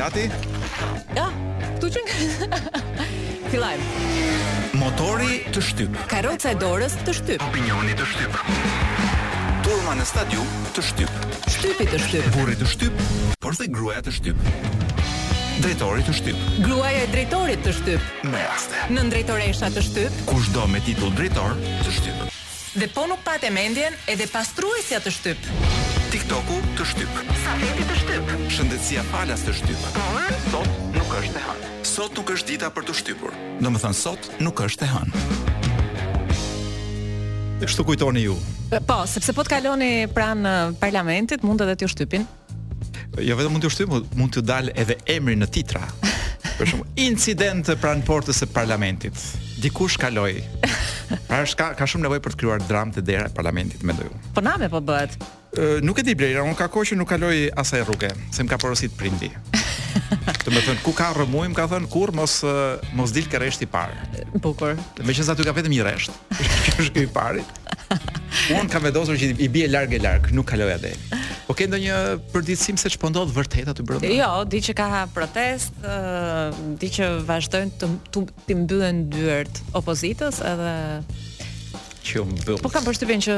Gati? Ja, këtu që nga... Filajmë. Motori të shtyp. Karoca e dorës të shtyp. Opinioni të shtyp. Turma në stadium të shtyp. Shtypi të shtyp. Burri të shtyp. Por dhe gruaja të shtyp. Drejtori të shtyp. Gruaja e drejtorit të shtyp. me raste. Nëndrejtoresha të shtyp. Kushdo me titull drejtor të shtyp. Dhe po nuk pate mendjen edhe pastruesja të shtyp. TikToku të shtyp. Safeti të shtyp. Shëndetësia falas të shtyp. Por sot nuk është e hënë. Sot nuk është dita për të shtypur. Domethënë sot nuk është e hënë. Kështu kujtoni ju. Po, sepse po të kaloni pranë parlamentit, mund edhe t'ju shtypin. Jo vetëm mund t'ju shtypin, po mund të dalë edhe emri në titra. Për shembull, incidente pranë portës së parlamentit. Dikush kaloi. Pra është ka, ka shumë nevojë për të krijuar dramë te dera e parlamentit mendoj unë. Po nami po bëhet. Ë, nuk e di Blera, unë ka kohë që nuk kaloj asaj rruge, se më ka porosit prindi. Të më thënë, ku ka rrëmujë, më ka thënë, kurrë mos, ë, mos dil ke rreshti i parë. Bukur. Meqë aty ka vetëm një rresht, që është ky i pari. Unë kam vendosur që i bie larg e larg, nuk kaloj atje. Po ke ndonjë përditësim se ç'po ndodh vërtet aty brenda? Jo, di që ka protestë, di që vazhdojnë të të, t'i mbyllen dyert opozitës edhe që mbyll. Po kam përshtypjen që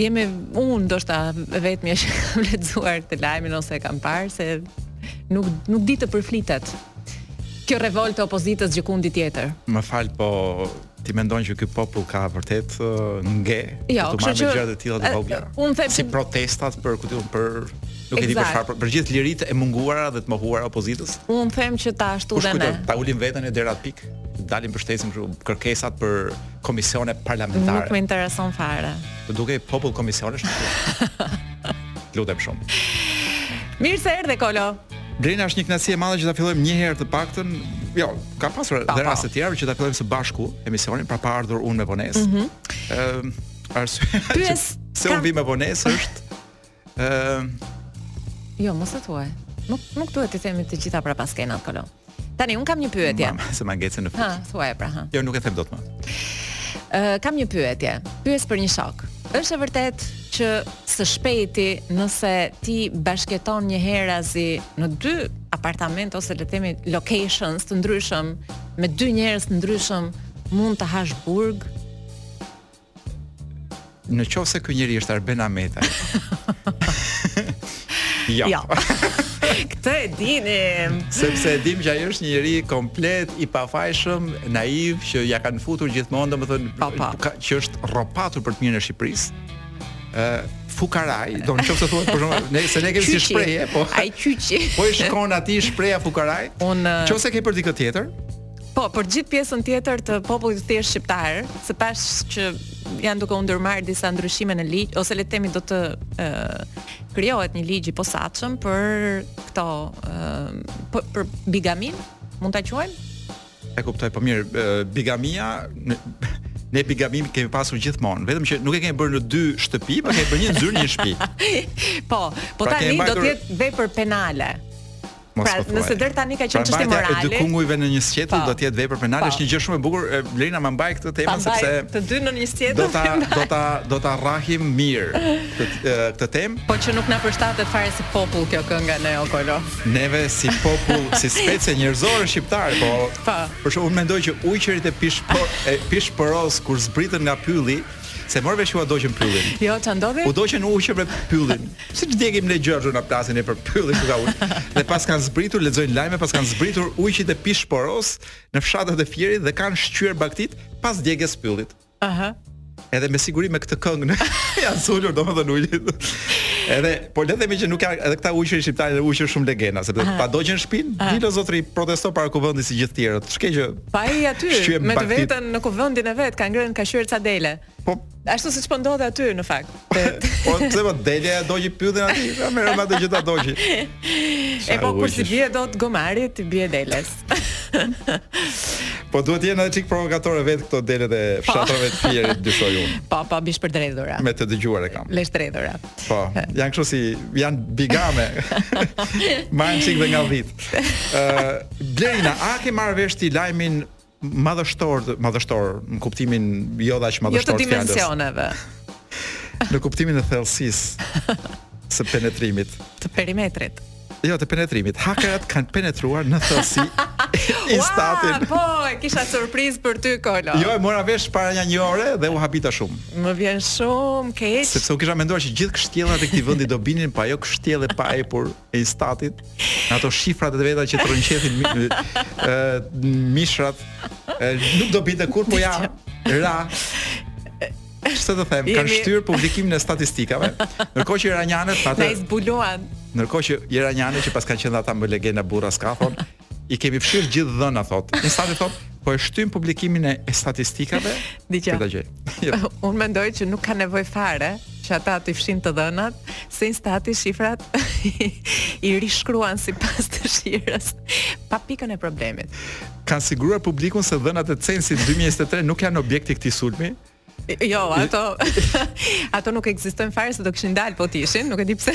jam unë ndoshta e vetmja që kam lexuar këtë lajmin ose e kam parë se nuk nuk di të përflitet kjo revoltë e opozitës gjëkundi tjetër. Më fal, po Ti mendon që ky popull ka vërtet nge jo, të merret me gjëra të tilla të vogla? Unë them si protestat për ku di unë për nuk e di për çfarë, për, për gjithë liritë e munguara dhe të mohuara opozitës. Unë them që ta ashtu dhe ne. Ta ulim veten edhe ca pikë, dalim mbështesim kështu kërkesat për komisione parlamentare. Nuk më intereson fare. Të dukemi popull komisionesh. Lutem shumë. Mirë se erdhe Kolo. Drejna është një kënaqësi e madhe që ta fillojmë një herë të paktën. Jo, ka pasur edhe raste të tjera që ta fillojmë së bashku emisionin, pra pa ardhur unë me vonesë. Ëh, mm -hmm. uh, arsye. Pyes, se kam... unë vim me vonesë është ëh uh, Jo, mos e thuaj. Nuk nuk duhet të themi të gjitha prapaskenat, Kolo. Tani un kam një pyetje. Po, se ma ngecën në fund. Ha, thuaj pra, ha. Jo, nuk e them dot më. Ëh, uh, kam një pyetje. Pyes për një shok. Është e vërtetë që së shpejti nëse ti bashkëjeton njëherazi në dy apartament ose le të themi locations të ndryshëm me dy njerëz të ndryshëm mund të hash burg në qoftë se ky njeri është Arben Ahmetaj Ja. Ja. Këtë e dinim. Sepse e dim që ai është një njeri komplet i pafajshëm, naiv që ia kanë futur gjithmonë, domethënë Pa, pa. ka- që është rropatur për të mirën e Shqipërisë. ë fukaraj, domethënë në qoftë se thuhet për shembull, ne se ne kemi si Qyqi. shprehje, po. Ai qyqi. Po i shkon atij shprehja fukaraj. Unë- Ose ke për dikë tjetër, Po, për gjithë pjesën tjetër të popullit të thjeshtë shqiptar, se pashë që janë duke u ndërmarrë disa ndryshime në ligj ose le të themi do të ë krijohet një ligj i posaçëm për këto ë për bigaminë, mund ta quajmë? E kuptoj, po mirë, bigamia ne bigaminë e kemi pasur gjithmonë, vetëm që nuk e kemi bërë në dy shtëpi, por e kemi bërë një zyrë një shtëpi. po, po pra tani do të jetë vepër penale. Mos pra, po thuaj. Nëse deri tani ka qenë pra, çështje morale. Pra, dy kungujve në një sqetull po. do të jetë vepër penale, po. është një gjë shumë e bukur. Blerina më mbaj këtë temë sepse të dy në një sqetull do ta do ta do ta rrahim mirë këtë këtë temë. Po që nuk na përshtatet fare si popull kjo kënga në Okolo. Neve si popull, si specie njerëzore shqiptare, po. Po. Për shkak unë mendoj që ujqërit e Pishpor e Pishporos kur zbritën nga pylli, se more vesh ua dogjën pyllin. Jo, ça ndodhi? Ua dogjën ujqërve pyllin. Si të djegim ne gjërat na plasi ne për pyllin ku ka ujq dhe paskan zbritur lexoja në lajme paskan zbritur ujqit e Pishporos në fshatat e Fierit dhe kanë shqyer bagëtitë pas djegies së pyllit. Aha. Edhe me siguri me këtë këngë janë sulur domethënë ujqit. Edhe po le të themi që nuk ka edhe këta ujqë shqiptarë dhe ujqë shumë legena sepse po ta dogjën shpinë dil o zotri protesto para kuvendit si gjithë tjerët. Ç'ke që po ai aty me të vetën në kuvendin e vet ka ngrënë ka shqyer ca dele. Po ashtu siç po ndodh aty në fakt. po pse po delja e dogji pyllin atij, ja merru me atë që ta dogji. e po kur s'i bie dot gomarit i bie deles. po duhet të jenë dhe një çik provokatore vetë këto delet e po. fshatrave të Fierit dyshoj unë. Po, po, bishtpërdredhura. Me të dëgjuar e kam. Leshdredhura. Po, janë kështu si, janë bigame. Marrin një çik dhe nga vit. Uh, Blerina, a ke marrë vesh ti lajmin madhështor, madhështor në kuptimin jo dhe aq madhështor jo të dimensioneve. në kuptimin e thellësisë së penetrimit, të perimetrit. Jo, të penetrimit. Hakerët kanë penetruar në thellësi Instatin. Po, e kisha surprizë për ty Kolo. Jo, e mora vesh para një një ore dhe u habita shumë. Më vjen shumë keq. Sepse unë kisha menduar që gjithë kështjellat e këtij vendi do binin po ajo kështjella e paepur. e Instatit, në ato shifrat e veta që të rënqethin mishrat, nuk do binte kurrë, po ja, ra, Çfarë të them, kanë shtyrë publikimin e statistikave, ndërkohë që Iranianët atë e zbuluan. Ndërkohë që Iranianët që paskan qenë ata më legena burra skafon, i kemi fshirë gjithë të dhënat thotë. Instati thotë, po e shtym publikimin e, e statistikave. Dikja. Këtë gjë. Jo. Unë mendoj që nuk ka nevojë fare që ata t'i fshijnë të dhënat, se instati shifrat i rishkruan sipas dëshirës, pa pikën e problemit. Kanë siguruar publikun se të dhënat e censit 2023 nuk janë objekt i këtij sulmi, Jo, ato ato nuk ekzistojnë fare se do kishin dalë po të ishin, nuk e di pse.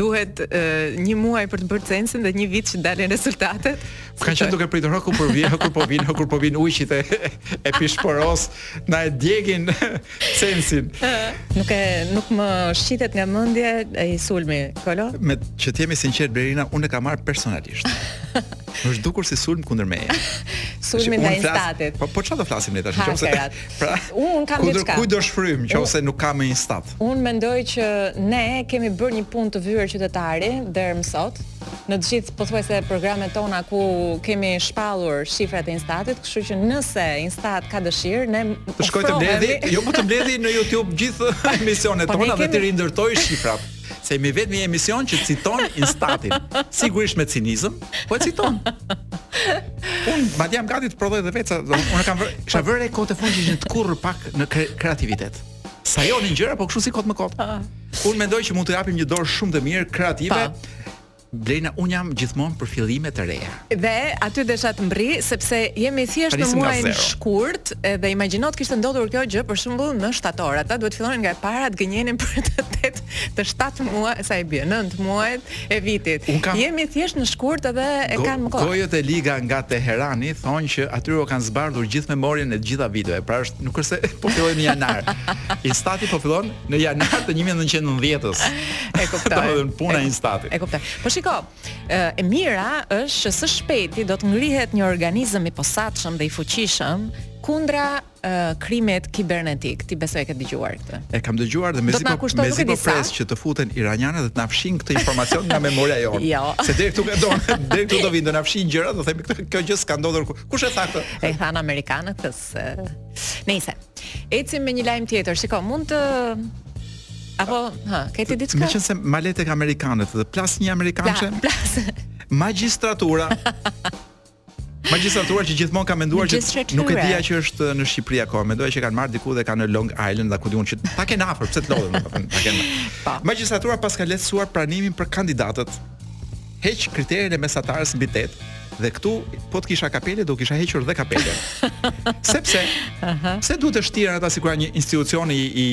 Duhet uh, një muaj për të bërë censin dhe një vit që të dalin rezultatet. Kanë qenë duke pritur kur po vjen, kur po vjen, kur po vijnë ujqit e e-peshpërës na e djegin censin. Nuk e nuk më shqitet nga mendja ai sulmi, Kolo. Meqë të jemi të sinqertë Blerina, unë e kam marrë personalisht. Më është dukur si sulm kundër meje. Sulmi ndaj Instatit. Po po çfarë do flasim ne tash nëse pra unë kam diçka. Kundër kujt do shfryjmë nëse nuk ka më Instat. Unë mendoj që ne kemi bërë një punë të vyer qytetari deri më sot në të gjithë pothuajse programet tona ku kemi shpallur shifrat e Instatit, kështu që nëse Instat ka dëshirë, le të shkojë të mbledhë, jo më po të mbledhë në YouTube gjithë emisionet po tona dhe të rindërtojë shifrat. Se jemi i vetmi emision që citon Instatin, sigurisht me cinizëm, po e citon. Unë madje jam gati të prodhoj dhe vetë, unë kam vërë, kisha vënë re kohët e fundit që ishin tkurrur pak në kre kreativitet. Sajonin gjëra, po kështu si kot më kot. Ah. Unë mendoj që mund të japim një dorë shumë të mirë kreative. Pa. Blerina unë jam gjithmonë për fillime të reja. Dhe aty desha të mbërrij sepse jemi thjesht në muajin shkurt dhe imagjino të kishte ndodhur kjo gjë për shembull në shtator. Ata duhet të fillonin nga e para të gënjenin për të tetë të shtatë muaj sa i bie, nëntë muajt e vitit. Kam... Jemi thjesht në shkurt edhe e Jo, kanë kohë. Gojët e liga nga Teherani thonë që aty u kanë zbardhur gjithë memorien e të gjitha videove. Pra është nuk është se po fillojnë në janar. Instati po fillon në janar të 1990-s. E kuptoj. Domethënë puna e instatit. E kuptoj. Po shiko, e mira është që së shpejti do të ngrihet një organizëm i posaçëm dhe i fuqishëm kundra uh, krimit kibernetik. Ti besoj e ke dëgjuar këtë. E kam dëgjuar dhe mezi po mezi po pres që të futen iranianët dhe të na fshijnë këtë informacion nga memoria jonë. jo. Se deri këtu do deri këtu do vijnë do na fshijnë gjëra, do themi këtë kjo gjë s'ka ndodhur kurrë. Kush e tha këtë? E thanë amerikanët këtë. se nëse ecim me një lajm tjetër, shiko, mund të apo ha, ke ti diçka? Meqenëse more te amerikanët ta plas një amerikançe. Plas. Magjistratura. Magjistratura që gjithmonë kam menduar që nuk e dija që është në Shqipëri akoma, mendoja që e kanë marrë diku dhe e kanë në Long Island, a ku di unë që ta kenë afër, pse të lodhen, do të thonë, ta kenë. Po. Magjistratura paska lehtësuar pranimin për kandidatët Heq kriterin e mesatares mbi 8 dhe këtu po të kisha kapele do e kisha hequr dhe kapelen. Sepse Aha. Pse duhet të shtiren ata sikur një institucion i, i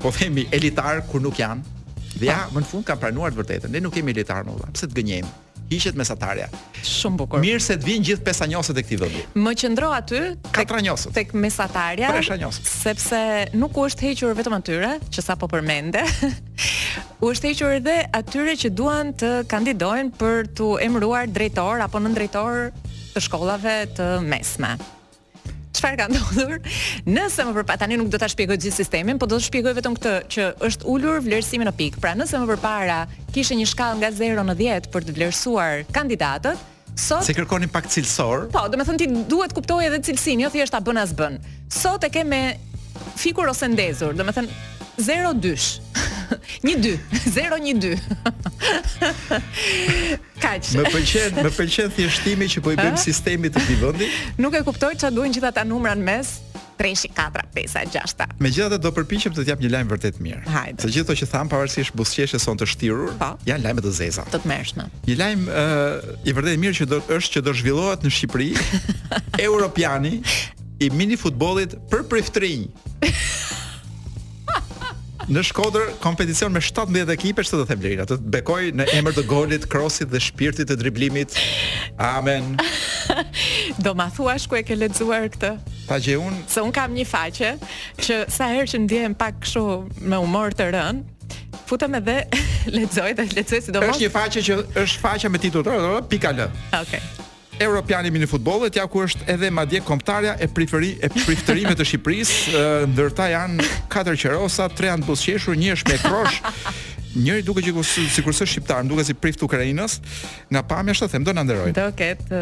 po themi elitar kur nuk janë? Dhe ja, më në fund kanë pranuar të vërtetën. Ne nuk kemi elitar më vëlla. Pse të gënjejmë? hiqet mesatarja. Shumë bukur. Mirë se të vijnë gjithë pesanjosët e këtij vendi. Më qëndro aty tek tek mesatarja. Sepse nuk u është hequr vetëm atyre, që sapo përmende. u është hequr edhe atyre që duan të kandidojnë për t'u emëruar drejtor apo nëndrejtor të shkollave të mesme. Çfarë ka ndodhur? Nëse më përpara tani nuk do ta shpjegoj gjithë sistemin, por do të shpjegoj vetëm këtë që është ulur vlerësimi në pikë. Pra nëse më përpara kishte një shkallë nga 0 në 10 për të vlerësuar kandidatët, Sot Se kërkonin pak cilësor. Po, domethënë ti duhet të kuptoje edhe cilësinë, jo thjesht a bën a s'bën. Sot e ke me fikur ose ndezur, domethënë 0 dysh. 1 2, 0 1 2. Kaq. Më pëlqen, më pëlqen thjeshtimi që po i bëjmë sistemit të këtij vendi. Nuk e kuptoj çfarë duhen gjithë ata numra në mes. treshi, katra, pesa, e gjashta. Megjithatë do përpiqem të të jap një lajm vërtet të mirë. Hajde. Se gjithë ato që thamë pavarësisht buzëqeshjes sonë të shtirur, po. janë lajme të zeza. Të tmerrshme. Një lajm ë uh, vërtet i mirë që do është që do zhvillohet në Shqipëri europiani i minifutbollit për priftërinj. Në Shkodër kompeticion me 17 ekipe, ç'të të them Lerina, të bekoj në emër të golit, krosit dhe shpirtit të driblimit. Amen. do ma thuash ku e ke lexuar këtë? Ta gjej unë. Se unë kam një faqe që sa herë që ndjehem pak kështu me humor të rënë, futem edhe lexoj dhe lexoj sidomos. Është një faqe që është faqja me titull pika al. Okej. Okay. Europiani i minifutbollit, ja ku është edhe madje kombëtarja e priferi e priftërinjve të Shqipërisë, ndër ta janë katër qerosa, tre janë buzëqeshur, një është me krosh. Njëri duket që sikur s'është shqiptar, duket si prift ukrainas, nga pamja është të them do na nderojë. Do ketë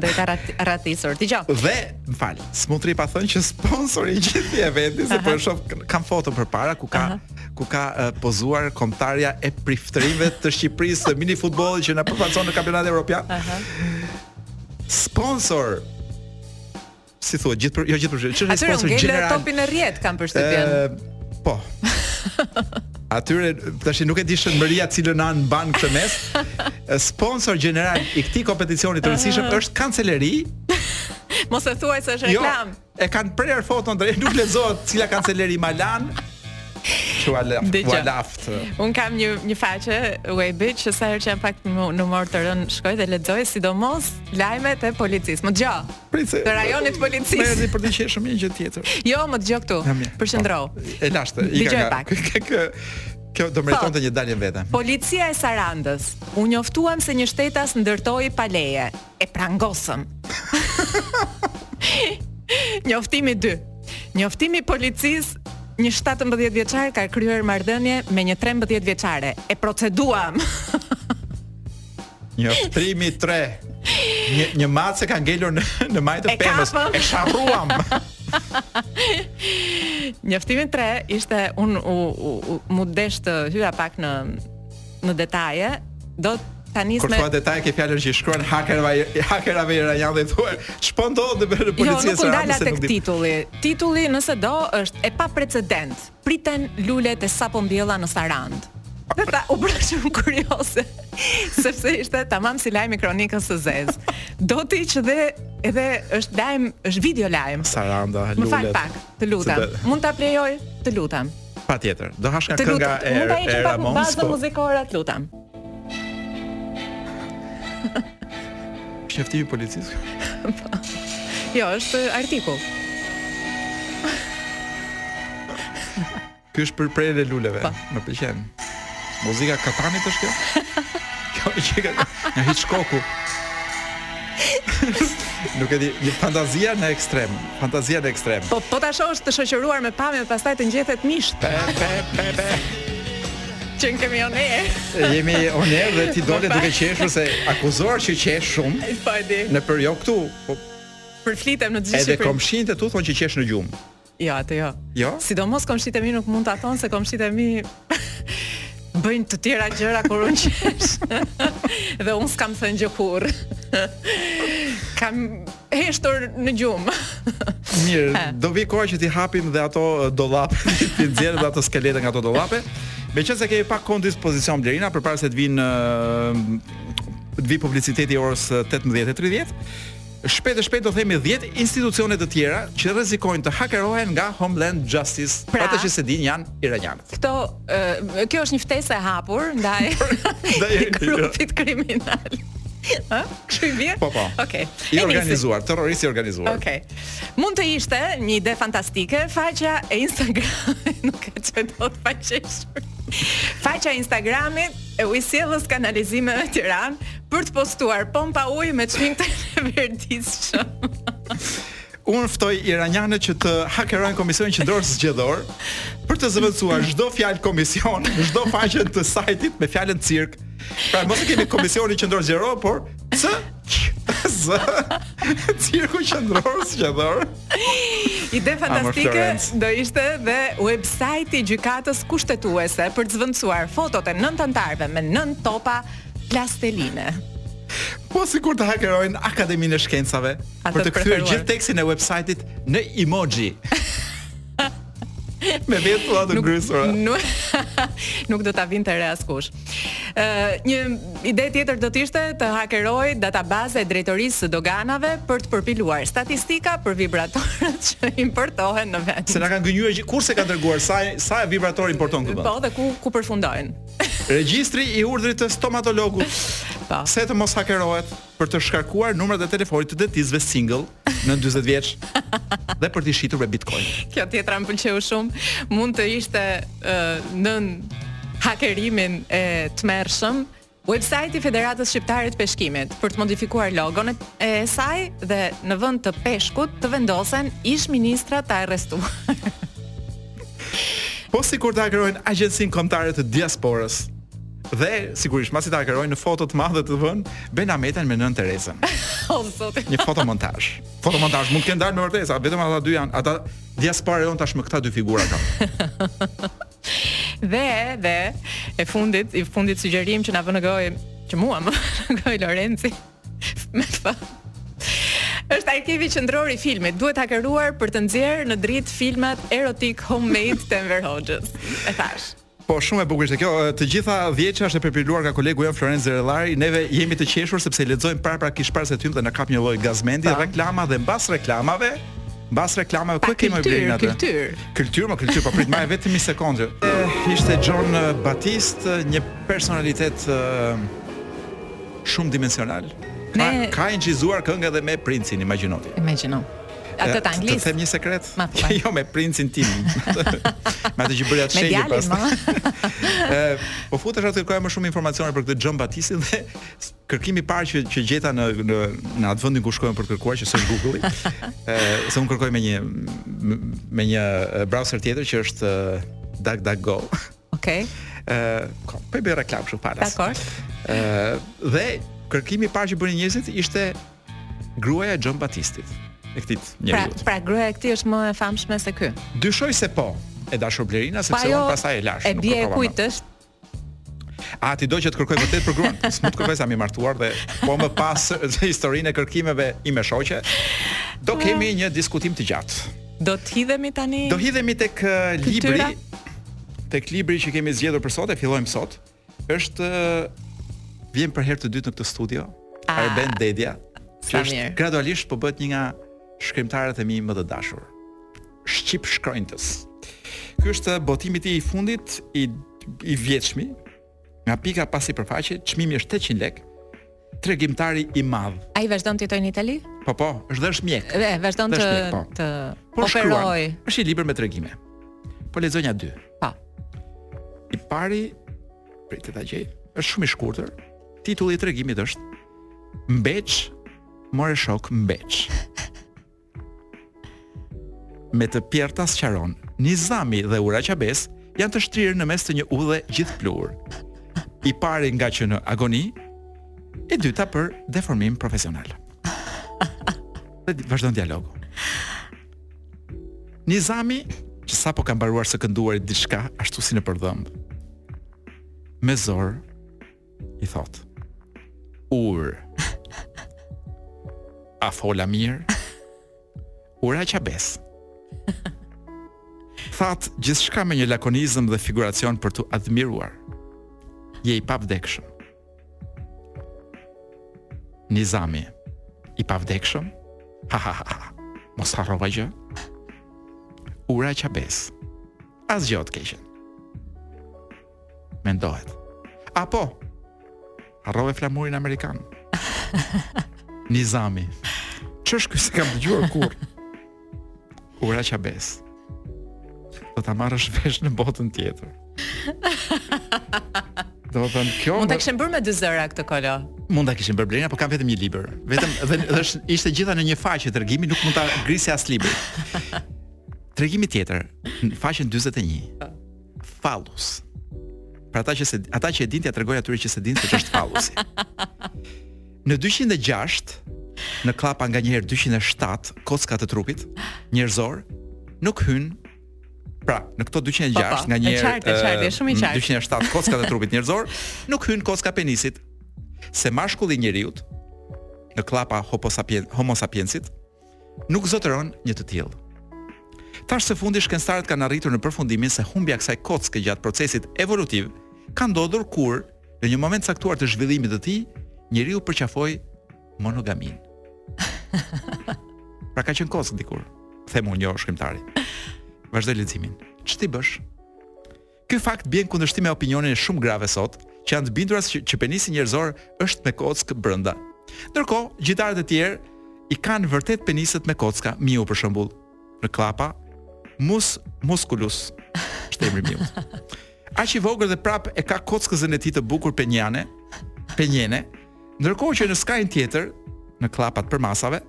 do ketë ratisur. Ti qoftë. Dhe, më fal, s'mund të rri pa thënë që sponsor i gjithë eventit se po e shoh kam foto përpara ku ka ku ka uh, pozuar kombëtarja e priftërinjve të Shqipërisë në minifutbollin që na përfaqëson në kampionatin evropian. Uh -huh. Sponsor si thua, gjithë për, jo gjithë për çfarë është sponsor gjeneral. Atyre u ngel topi në rrjetë kam përshtypjen. Uh, po. Atyre tash nuk e di Shën Mëria cilën anë mban në këtë mes. Sponsor gjeneral i këtij kompeticioni të rëndësishëm uh -huh. është kancelari. Mos e thuaj se është jo, reklamë. Jo, E kanë prerë foton drejt, nuk lexohet cila kanceleri Malan. Çu ala, alaft. Unë kam një një faqe web që sa herë që jam pak në humor të rënë shkoj dhe lexoj sidomos lajmet e policisë. Më dëgjo. Të rajonit të policisë. Më erdhi për të qeshur një gjë tjetër. Jo, më dëgjo këtu. Përqendrohu. Po, e lashtë, i ka. Pak. Kjo do meritonte një dalje më vete. Policia e Sarandës. U njoftuam se një shtetas ndërtoi pa leje. e prangosëm. Njoftimi 2. Njoftimi i policisë Një 17 vjeçar ka kryer marrëdhënie me një 13 vjeçare. E proceduam. Njoftimi 3. Një një mace ka ngelur në në majë të pemës. E sharruam. Njoftimi 3 ishte unë u, u, u m'u desh të hyja pak në në detaje, do ta nis me Kur thua detaje ke fjalën që i shkruan hakerëve hakerëve iranianë dhe thua ç'po ndodh me policinë jo, nuk ndala tek titulli. Titulli në Saranda është e paprecedentë. Priten lulet e sapo mbjella në Sarandë. Dhe u bëra shumë kurioze, sepse ishte tamam si lajm i kronikës së zezë. Do t'i që dhe edhe është lajm, është video lajm. Saranda, lulet. Më fal pak, të lutem. Mund ta play-oj, të lutem. Patjetër. Do hash nga kënga e Ramones. Mund ta heqim pak bazën po. muzikore, të lutem. Njoftimi i policisë. Po. Jo, është artikull. Ky është për prerjen e luleve. Pa. Po. Më pëlqen. Muzika e Katanit është kjo? Kjo është që ka nga Hitchcocku. Nuk e di, një fantazia në ekstrem, fantazia në ekstrem. Po po ta shohësh të shoqëruar me pamje pastaj të ngjethet mishtë. Pe pe pe pe. Qenkemi on air. Jemi on air dhe ti dole duke qeshur se je akuzuar që qesh shumë. Po e di. Në për jo këtu, po përflitet në gjithë Shqipërinë. Edhe komshinjtë tu thonë që qesh në gjumë. Jo, atë jo. Jo? Sidomos komshinjtë e mi nuk mund ta thonë se komshinjtë e mi bëjnë të tjera gjëra kur unë qesh. dhe unë s'kam thënë gjë kurrë. kam heshtur në gjumë. Mirë, do vijë koha që t'i hapim dhe ato dollape, t'i nxjerrim dhe ato skelete nga ato dollape. Meqenëse kemi pak kohë në dispozicion Blerina, përpara se të vinë të vijë publiciteti i orës 18.30, Shpejt e shpejt do themi dhjetë institucione të tjera që rrezikojnë të hakerohen nga Homeland Justice, pra, ata që s'e dinë janë iranianët. Këto ë kjo është një ftesë e hapur ndaj ndaj grupit kriminal. Ë? Kështu i bie? Po, po. Okej. Okay. I organizuar, terrorist i organizuar. Okej. Okay. Mund të ishte një ide fantastike, faqja e Instagramit nuk e çoj dot pa qeshur. Faqja e Instagramit e ujësjellës kanalizimeve në Tiranë për të postuar pompa uji me çmim të leverdishëm. Unë ftoj iranianët që të hakerojnë Komisionin Qendror Zgjedhor për të zëvendësuar çdo fjalë komision, çdo faqe të sajtit me fjalën cirk. Pra mos të kemi Komisionin Qendror Zgjedhor, por C Z Cirku Qendror Zgjedhor. Ide fantastike do ishte dhe website i gjykatës kushtetuese për të zvendësuar fotot e nëntë anëtarëve me nëntë topa plasteline. Po sikur të hakerojnë Akademinë e Shkencave për të kthyer gjithë tekstin e website-it në emoji. me vetulla të ngrysura. Nuk, nuk do ta vinte re askush. një ide tjetër do të ishte të hakerohej databaza e drejtorisë së doganave për të përpiluar statistika për vibratorët që importohen në vend. Se na kanë gënjyer që kur s'e kanë treguar sa sa vibratorë importon këtu. Po dhe ku ku përfundojnë. Regjistri i urdhrit të stomatologut. Po. Se të mos hakerohet. për të shkarkuar numrat e telefonit të dentistëve single nën 40 vjeç dhe për t'i shitur me Bitcoin. Kjo tjetra më pëlqeu shumë. Mund të ishte uh, nën hakerimin e tmerrshëm website i Federatës Shqiptare të Peshkimit për të modifikuar logon e saj dhe në vend të peshkut të vendosen ish ministra të arrestuar. po sikur të hakerojnë agjencinë kombëtare të diasporës. Dhe sigurisht mbasi ta hakerojnë në foto të madhe të vënë Ben Ahmetajn me Nënë Terezën. o zot. Një fotomontazh. Fotomontazh mund të kenë dalë me vërtetë, se vetëm ata dy janë, ata diaspora jonë tashmë këta dy figura kanë. dhe dhe e fundit, i fundit sugjerim që na vë në gojë që mua në gojë Lorenci. Me fa. Është arkivi qendror i filmit. Duhet hakeruar për të nxjerrë në dritë filmat erotikë homemade të Enver Hoxhës. E thashë. Po shumë e bukur ishte kjo, të gjitha dhjetëshja është e përpiluar nga kolegu jonë Florenc Zerellari, neve jemi të qeshur sepse i lexojmë paraprakisht para se të hyjmë dhe na kap një lloj gazmendi, reklama dhe mbas reklamave, mbas reklamave ku e kemi Blerin atë? Kulturë, kulturë. me kulturë, po prit marrë vetëm një sekondë. Eh, ishte Jon eh, Batiste, eh, një personalitet shumëdimensional. Ka, ka incizuar këngë edhe me Princin, imagjinoni. Imagjino. Atë të Anglisë. Të them një sekret? Ma thuaj. Jo me princin tim. me atë që bëja çështje pas. Me djalin Ë, po futesha të kërkoja më shumë informacione për këtë Jon Batistin dhe kërkimi i parë që që gjeta në në në atë vendin ku shkojmë për të kërkuar që s'është Google-i. Ë, se unë kërkoj me një me një browser tjetër që është DuckDuckGo. Okej. Okay. Ë, po i bëj reklamë kështu para. Dakord. Ë, dhe kërkimi i parë që bënë njerëzit ishte Gruaja e John Batistit, e këtij pra, njeriu. Pra, pra gruaja e këtij është më e famshme se ky. Dyshoj se po. E dashur Blerina sepse pa jo, unë pastaj e lashë. E bija e kujt është? A ti do që të kërkoj vërtet për gruan? S'mund të kërkoj se jam i martuar dhe po më pa historinë e kërkimeve ime shoqe. Do ah. kemi një diskutim të gjatë. Do të hidhemi tani. Do hidhemi tek libri. Tek libri që kemi zgjedhur për sot e fillojmë sot. Është vjen për herë të dytë në këtë studio, ah, Arben Dedja, që është mirë. gradualisht po bëhet një nga shkrimtarët e mi më të dashur. Shqipshkronjtës. Ky është botimi i tij i fundit i vjetshmi. Nga Pika pa sipërfaqe, çmimi është 800 lekë. Tregimtari i madh. Ai vazhdon të jetojë në Itali? Po po, është dhe është mjek. Dhe vazhdon të po. të operojë. Është libër me tregime. Po lexoj nja dy. Pa. I pari, prit ta gjej, është shumë i shkurtër. Titulli i tregimit është Mbeç, more shok, mbeç. Me të pjerrëta sqaron, Nizami dhe Ura e Qabesë janë të shtrirë në mes të një udhe gjithë pluhur. I pari ngaqë në agoni, e dyta për deformim profesional. Dhe vazhdon dialogu. Nizami, që sapo ka mbaruar së kënduari diçka, ashtu si nëpër dhëmbë. Me zor, i thotë, urë, a fola mirë, Ura e Qabesë. The gjithçka me një lakonizëm dhe figuracion për t'u admiruar. Je i pavdekshëm. Nizami i pavdekshëm. Ha ha ha. Mos harrova gjë. Ura e Qabesë. Asgjë të keqen. Mendohet. Apo harrove flamurin amerikan. Nizami. Ç'është ky s'e kam dëgjuar kurrë? Ura e Qabesë Do ta marrësh vesh në botën tjetër Domethënë kjo Mund ta kishim bërë me dy zëra këtë kolo. Mund ta kishim bërë Blerina, por kam vetëm një libër. Vetëm dhe është ishte e gjitha në një faqe tregimi, nuk mund ta grisja as librin. Tregimi tjetër, në faqen 41. Falus. Pra ata që s'e ata që e dinë ua tregojnë atyre që s'e dinë se ç'është falusi. Në dyqind e gjashtë, në kllapa nganjëherë dyqind e shtatë kocka të trupit njerëzor nuk hyn Pra, në këto 206 po, po, nganjëherë qartë, qartë, shumë i qartë. 207 kocka të trupit njerëzor, nuk hyn kocka e penisit. Se mashkulli i njeriu në kllapa Homo sapiens, Homo sapiensit, nuk zotëron një të tillë. Tash së fundi shkencëtarët kanë arritur në përfundimin se humbja e kësaj kocke gjatë procesit evolutiv ka ndodhur kur në një moment caktuar të zhvillimit të tij, njeriu përqafoi monogaminë. Pra ka qenë kockë dikur, them unë jo shkrimtari. Vazhdoj leximin. Ç't'i bësh? Ky fakt bie në kundërshtim me opinionin e shumë grave sot, që janë të bindura se që penisi njerëzor është me kockë brenda. Ndërkohë, gjitarët e tjerë i kanë vërtet penisët me kocka, miu për shembull, në kllapa, mus musculus. Shkreti miu. Aq i vogël dhe prapë e ka kockëzën e tij të bukur penjane, penjene, ndërkohë që në skajin tjetër, në kllapa të përmasave,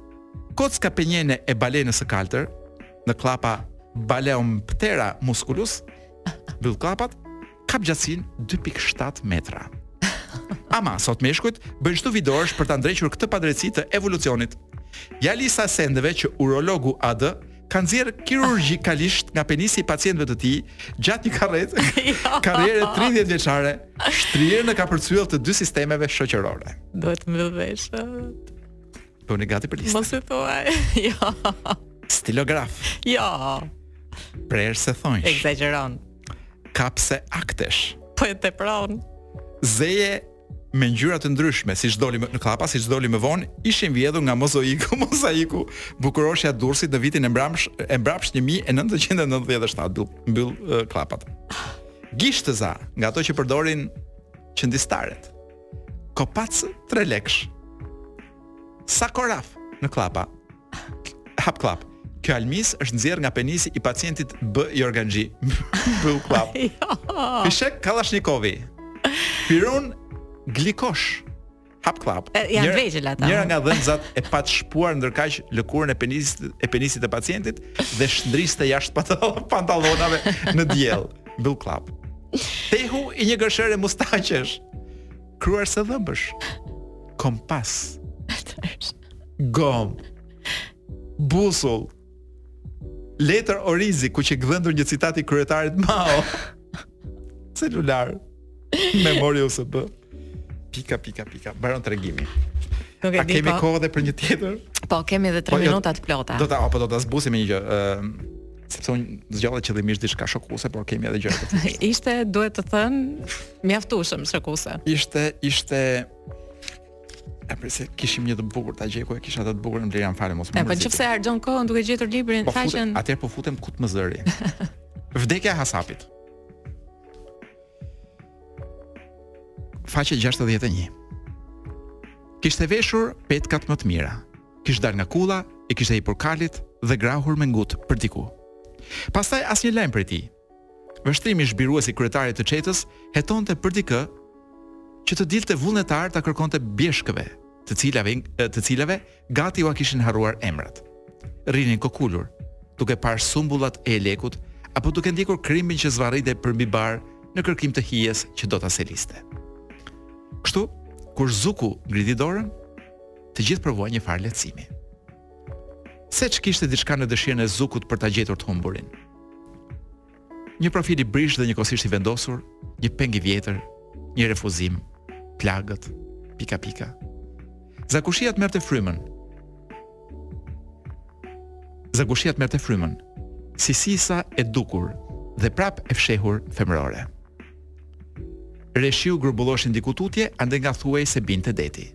kocka penjene e balenës së kaltër, në kllapa Balaenoptera musculus, mbyll kllapat, kap gjatësinë 2.7 metra. Ama, sot meshkujt, bëjnë çdo vit orvatje për të ndrequr këtë padrejtësi të evolucionit. Ja lista e sendeve që urologu AD ka nxjerrë kirurgjikalisht nga penisi i pacientëve të tij gjatë një karrete jo. karriere 30 vjeçare, shtrirë në kapërcyell të dy sistemeve shoqërore. Duhet mbyll veshët. Po ne gati për listë. Mos e thuaj. Jo. Stilograf. Jo. Prerëse thonjsh. Ekzagjeron. Kapëse aktesh. Po e tepron. Zaje me ngjyra të ndryshme, siç doli në kllapa, siç doli më vonë, ishin vjedhur nga mozaiku, mozaiku, Bukuroshja e Durrësit në vitin e mbramsh, e mbrapsht 1997, mbyll, mbyll kllapat. Gishtëza, nga ato që përdorin qëndistaret. Kopaç trelekësh. Sakoraf në kllapa. Hap kllapë. Kjo almise është nxjerrë nga penisi i pacientit B Jorganxhi. Mbyll kllapë. Fishek Kallashnikovi. Pirun glikosh. Hap kllapë. Janë vegjël ata. Njëra nga dhëmbëzat e pat shpuar ndërkaq lëkurën e penisit e penisit të pacientit dhe shndriste jashtë pantallonave në diell. Mbyll kllapë. Tehu i një gërshëre mustaqesh. Kruarëse dhëmbësh. Kompas. Gomë. Busull. Letër orizi ku qe gdhendur një citat i kryetarit Mao. Celular. Memori USB. Pika pika pika. Mbaron tregimi. Nuk e A di. kemi po. kohë edhe për një tjetër? Po, kemi edhe 3 Po, jo, minuta të plota. Do ta apo do ta zbusim me një gjë. ë, sepse unë zgjodha qëllimisht diçka shokuese, por kemi edhe gjëra të tjera. Ishte, duhet thënë, mjaftueshëm shokuese. Ishte ishte E pse kishim një të bukur ta gjej ku e kisha atë të bukur në Blerian Fare mos u E po mërzit. nëse harxhon kohën duke gjetur librin, po faqen futen, atëherë po futem ku të më zërë. Vdekja e Hasapit. Faqe 61 Kishte veshur petkat më të mira, kish dal nga kulla, i kishte hipur kalit dhe grahur me ngut për diku. Pastaj asnjë lajm prej tij. Vështrimi zhbirues i kryetarit të çetës hetonte për dikë që të dilte vullnetar ta kërkonte bjeshkëve, të cilave, të cilave Gati ua kishin harruar emrat. Rrinin kokulur, duke parë sumbullat e jelekut apo duke ndjekur krimbin që zvarritej përmbi bar në kërkim të hijes që do ta seliste. Kështu, kur Zuku ngriti dorën, të gjithë provuan njëfarë lehtësimi. Seç kishte diçka në dëshirën e Zukut për ta gjetur të humburin. Një profil i brishtë dhe njëkohësisht i vendosur, një peng i vjetër, një refuzim, plagët, pika-pika. Zakushia të merrte frymën. Zakushia të merrte frymën, si sisa e dukur dhe prapë e fshehur femërore. Re shiu grumbulloheshin diku tutje, andej nga thuhej se binte deti.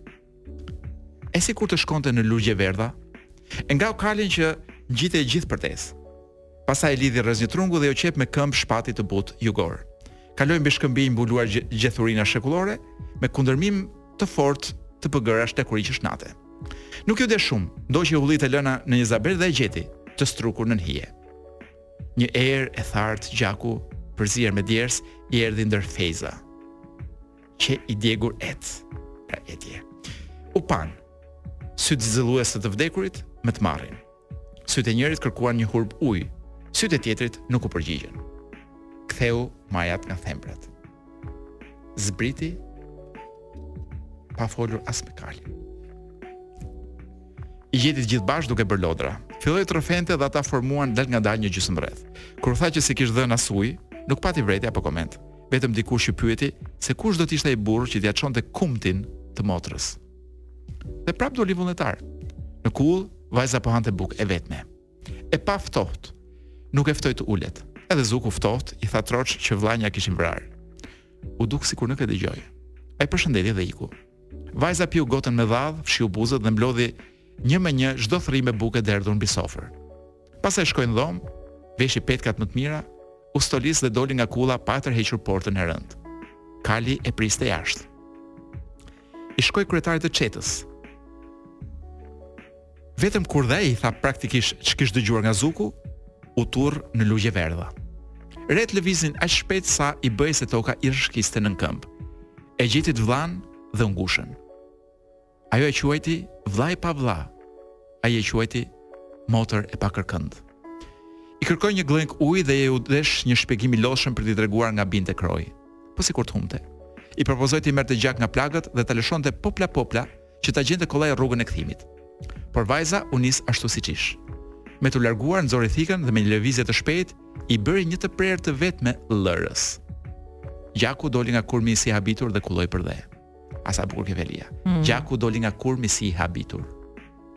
E sikur të shkonte në Lugje Verdha, e ngau kalin që ngjitej gjithë përtesë. Pastaj e lidhi rrëzë një trungu dhe iu qep me këmbë shpatit të butë jugor. Kaloi mbi shkëmbinj mbuluar gjethurina shekullore, me kundërmim të fortë të pëgërash lakuriqësh nate. Nuk iu desh shumë, ndoqi hullitë e lëna në një zabel dhe e gjeti, të strukur nën hije. Një erë e thartë gjaku, përzier me djersë, i erdhi ndër fejëza. që i djegur et. Pra etje. U panë. Sytë vëzhgues të të vdekurit me të marrin. Sytë e njërit kërkuan një hurbë ujë, sytë e tjetrit nuk u përgjigjën. Ktheu majat nga thembrat. Zbriti pa folur as me kalin. I gjeti të gjithë bashkë duke bërë lodra. Filloi të rrëfente dhe ata formuan dalëngadalë një gjysmërreth. Kur u tha që s'i kish dhënë as ujë, nuk pati vërejtje apo koment. Vetëm dikush pyeti se kush do të ishte ai burrë që t'ia çonte kumtin së motrës. Dhe prapë doli vullnetar. Në kullë, vajza po hante bukë e vetme. E pa ftohtë, nuk e ftoi të ulej. Edhe Zuku ftohtë i tha troç që vëllanë ia kishin vrarë. U duk sikur nuk e dëgjoi. Ai përshëndeti dhe iku. Vajza piu gotën me dhallë, fshiu buzët dhe mblodhi një me një çdo thërrime buke derdhur mbi sofër. Pastaj shkoi në dhomë, veshi petkat më të mira, u stolis dhe doli nga kulla pa tërhequr portën e rëndë. Kali e priste jashtë. I shkoi kryetarit të çetës. Vetëm kur dhe ai tha praktikisht ç'kish dëgjuar nga Zuku, u turr në Lugje Verdha. Retë lëviznin aq shpejt sa i bëhej se toka i rrëshqiste nën këmbë. E gjeti të vëllanë dhe u ngushën. Ajo e quajti vëllai pa vëlla, ai e quajti motër e pakërkënd. I kërkoi një gllënkë ujë dhe u desh një shpjegim i lodhshëm për t'i treguar nga binte kroi. Po sikur të humbte. I propozoi t'i merrte gjak nga plagët dhe ta lëshonte popla popla që ta gjente kollaj rrugën e kthimit. Por vajza u nis ashtu siç ish. Me t'u larguar nxori thikën dhe me një lëvizje të shpejtë i bëri një të prerë të vetme llërës. Gjaku doli nga kurmi si i habitur dhe kulloi përdhe. A sa bukur kjo velia. Mm. Gjaku doli nga kurmi si i habitur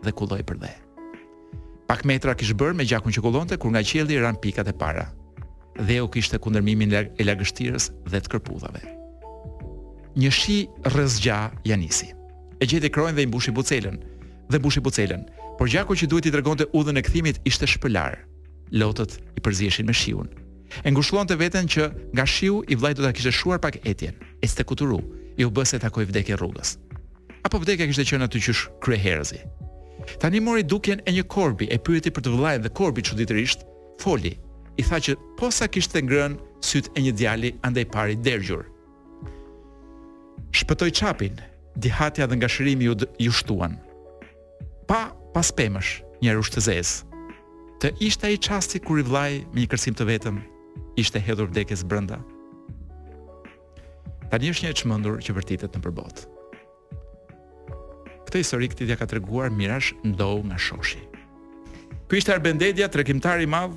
dhe kulloi përdhe. Pak metra kish bërë me gjakun që kullonte kur nga qielli ranë pikat e para. Dheu kishte kundërmimin e lagështirës dhe të kërpudhave. Një shi rrëzgja ia nisi. E gjeti kroin dhe i mbushi bucelën dhe mbushi bucelën, por gjaku që duhet t'i tregonte udhën e kthimit ishte shpëlarë. Lotët i përziheshin me shiun. E ngushëllonte veten që nga shiu i vëllai do ta kishte shuar pak etjen. Ecte kuturu, iu bë se takoi vdekjen rrugës. Apo vdekja kishte qenë aty qysh kryeherëzi. Tani mori dukjen e një korbi, e pyeti për të vëllanë dhe korbi çuditërisht foli. I tha që posa kishte ngrënë sytë e një djali andej pari dergjur. Shpejtoi çapin, dihatja dhe ngashërimi iu, iu shtuan. Pa pas pemësh, një arushë të zezë. Të ishte ai çasti kur i vëllai me një kërcim të vetëm i ishte hedhur vdekjes brenda. Tani është një e çmendur që vërtitet nëpër botë. Këtë histori Kutelit ia ka treguar Mirash Ndou nga Shoshi. Ky ishte Arben Dedja, tregimtar i madh,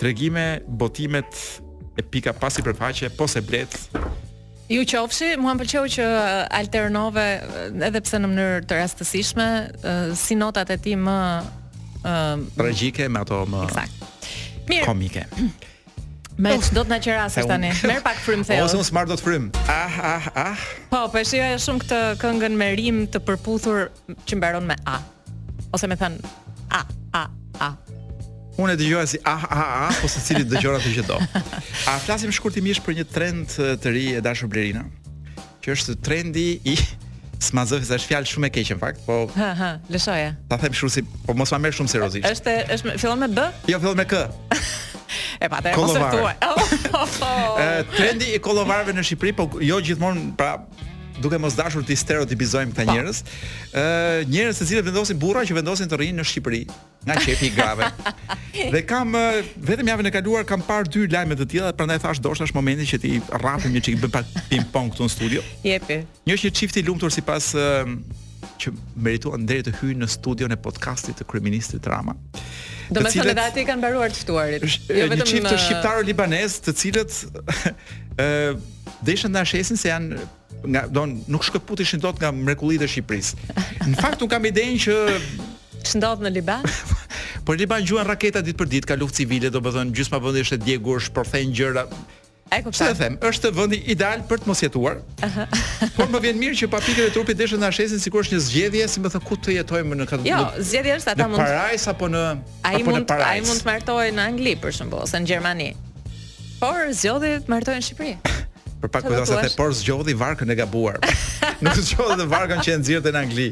tregime, botimet e Pika pa sipërfaqe, Po ç'e blet, Ju qofshi, mua m'pëlqeu që alternove edhe pse në mënyrë të rastësishme si notat e tij më tragjike me ato më Ekzakt. Mirë. Komike. Meqë do të na qera se tani. Merr pak frymë thellë. Ose unë s'marr dot frymë. Ah, ah, ah. Po, po e shijoja shumë këtë këngën me rimë të përputhur që mbaron me A. Ose me thënë a a a. Unë e dëgjoja si a a a, po secili dëgjon atë që do. A flasim shkurtimisht për një trend të ri e dashur Blerina, që është trendi i s'ma zë se është fjalë shumë e keqe në fakt, po ha ha, lëshoje. Ta them kështu si, po mos ma merr shumë seriozisht. Është është fillon me B? Jo, fillon me K. Epo atë mos e thuaj. Trendi i kollovarëve në Shqipëri, po jo gjithmonë, pra duke mos dashur të stereotipizojmë këta njerëz, ë uh, njerëz të cilët vendosin burra që vendosin të rrinë në Shqipëri nga qejfi i grave. dhe kam uh, vetëm javën e kaluar kam parë dy lajme të tilla, prandaj thashë ndoshta është momenti që t'i rrahim një çik bëjmë pak ping pong këtu në studio. Jepi. Një është një çift i lumtur sipas uh, që merituan deri të hyjnë në studion e podcastit të kryeministrit Rama. Do të thotë edhe atij i kanë mbaruar të ftuarit. Jo vetëm një çift shqiptaro-libanez, të cilët ë Deshën na shesin se janë nga që nuk shkëputeshin dot nga mrekullitë e Shqipërisë. Në fakt un kam idenë që ç'ndodh në Liban? Por Liban gjuan raketa ditë për ditë, ka luftë civile, domethënë gjysma vendi është e djegur, shpërthejnë gjëra. E kuptoj. Çfarë them? Është vendi ideal për të mos jetuar. Por më vjen mirë që pa pikën e turpit deshën na shesin sikur është një zgjedhje, si më thon ku të jetojmë në këtë. Jo, zgjedhja është ata mund. Në Paris apo në Ai mund ai mund të martohej në Angli për shembull ose në Gjermani. Por zgjodhi të martohej në Shqipëri. Për pak kujtova se the por zgjodhi varkën e gabuar. Nuk zgjodhi atë varkën që e nxirrte në Angli.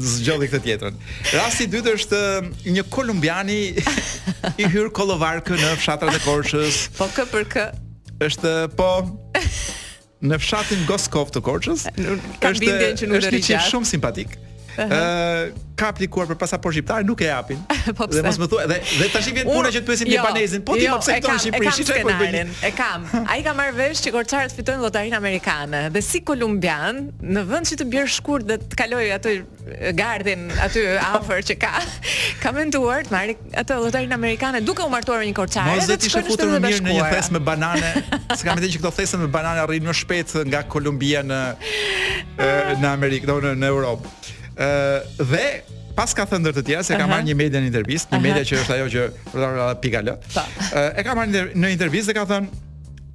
Zgjodhi këtë tjetrën. Rasti i dytë është um, një kolumbiani i hyr kolovarkë në fshatrat e Korçës. Po kë për kë? Është po në fshatin Goskov të Korçës. Ka bindjen që nuk do të rritet. Është shumë simpatik. Ëh, uh -huh. ka aplikuar për pasaportë shqiptare, nuk e japin. po dhe mos më thuaj, dhe dhe tash i vjen puna që të pyesim jo libanezin, po ti jo, pse këtu në Shqipëri shihet çfarë po bëni? E kam. Ai ka marrë vesh që korçarët fitojnë llotarinë amerikane dhe si kolumbian, në vend që t'i bjerë shkurt dhe të kalojë atë gardhin aty afër që ka, ka menduar të marrë atë llotarinë amerikane duke u martuar me një korçare Mos dhe të shkojnë në Shtetet e Bashkuara. Në një thes me banane, se kam idenë që këto thasë me banane arrijnë më shpejt nga Kolumbia në në Amerikë, do në, në Europë. Ë uh, dhe pastaj ka thënë ndër të tjera se e ka marrë një media në intervistë, një media që është ajo që pika lë. Po. Ë e ka marrë në intervistë dhe ka thënë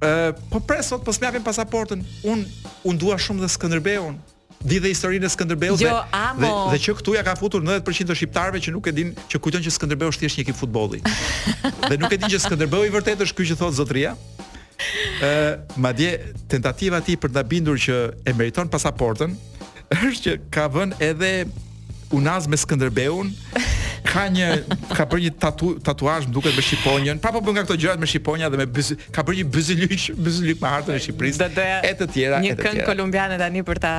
ë po pres sot po s'ma japin pasaportën. Un un dua shumë dhe Skënderbeun. di dhe historinë e Skënderbeut jo, dhe, dhe dhe që këtu ja ka futur 90% të shqiptarëve që nuk e dinë që kujtojnë që Skënderbeu është thjesht një ekip futbolli. dhe nuk e dinë që Skënderbeu i vërtetë është ky që thot zotria. Ë, madje tentativa e tij për të na bindur që e meriton pasaportën është që ka vënë edhe Unazë me Skënderbeun ka një ka bërë një tatu, tatuazh më duket me shqiponjën. Pra po bën nga këto gjërat me shqiponja dhe me byzy, ka bërë një byzylyk, byzylyk me hartën e Shqipërisë. E të tjera, një këngë kolumbiane tani për ta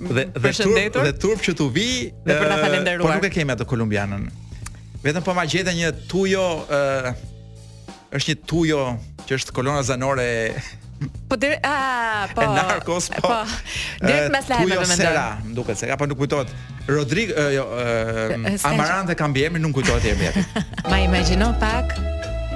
dhe dhe turp dhe turp që t'u vijë dhe për ta falendëruar. Po nuk e kemi atë kolumbianën. Vetëm po ma gjete një tujo ë Është një tujo që është kolona zanore e Po der a po. E Narcos po. po. Der të maslaj me mendon. Sera, më duket se ka po nuk më kujtohet. Rodrigo Amarante ka mbiemrin, nuk më kujtohet emri i tij. Ma imagjino pak.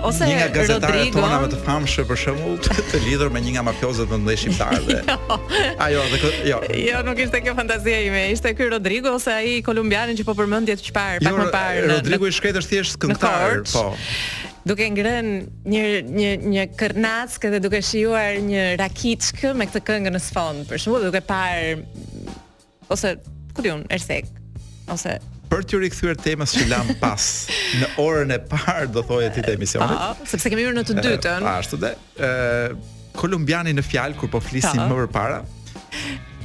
Ose një nga gazetarët tanë më të famshëm për shembull të, të lidhur me një nga mafiozët më të mëdhenj shqiptarë. Dhe... Jo. Ajo, dhe kë, jo. Jo, nuk ishte kjo fantazia ime. Ishte ky Rodrigo ose ai kolumbiani që po përmendje çfarë jo, pak më parë Rodrigo i shkretë është thjesht këngëtar, po. Duke ngrën një një një kërnackë dhe duke shijuar një rakiçkë me këtë këngë në sfond, për shembull, duke parë ose ku di un, Ersek ose për t'iu rikthyer temës që lam pas në orën e parë do thoje ti të emisionit. Po, sepse kemi hyrë në të dytën. Po, ashtu dhe. Ë kolumbiani në fjalë ku po flisnim më përpara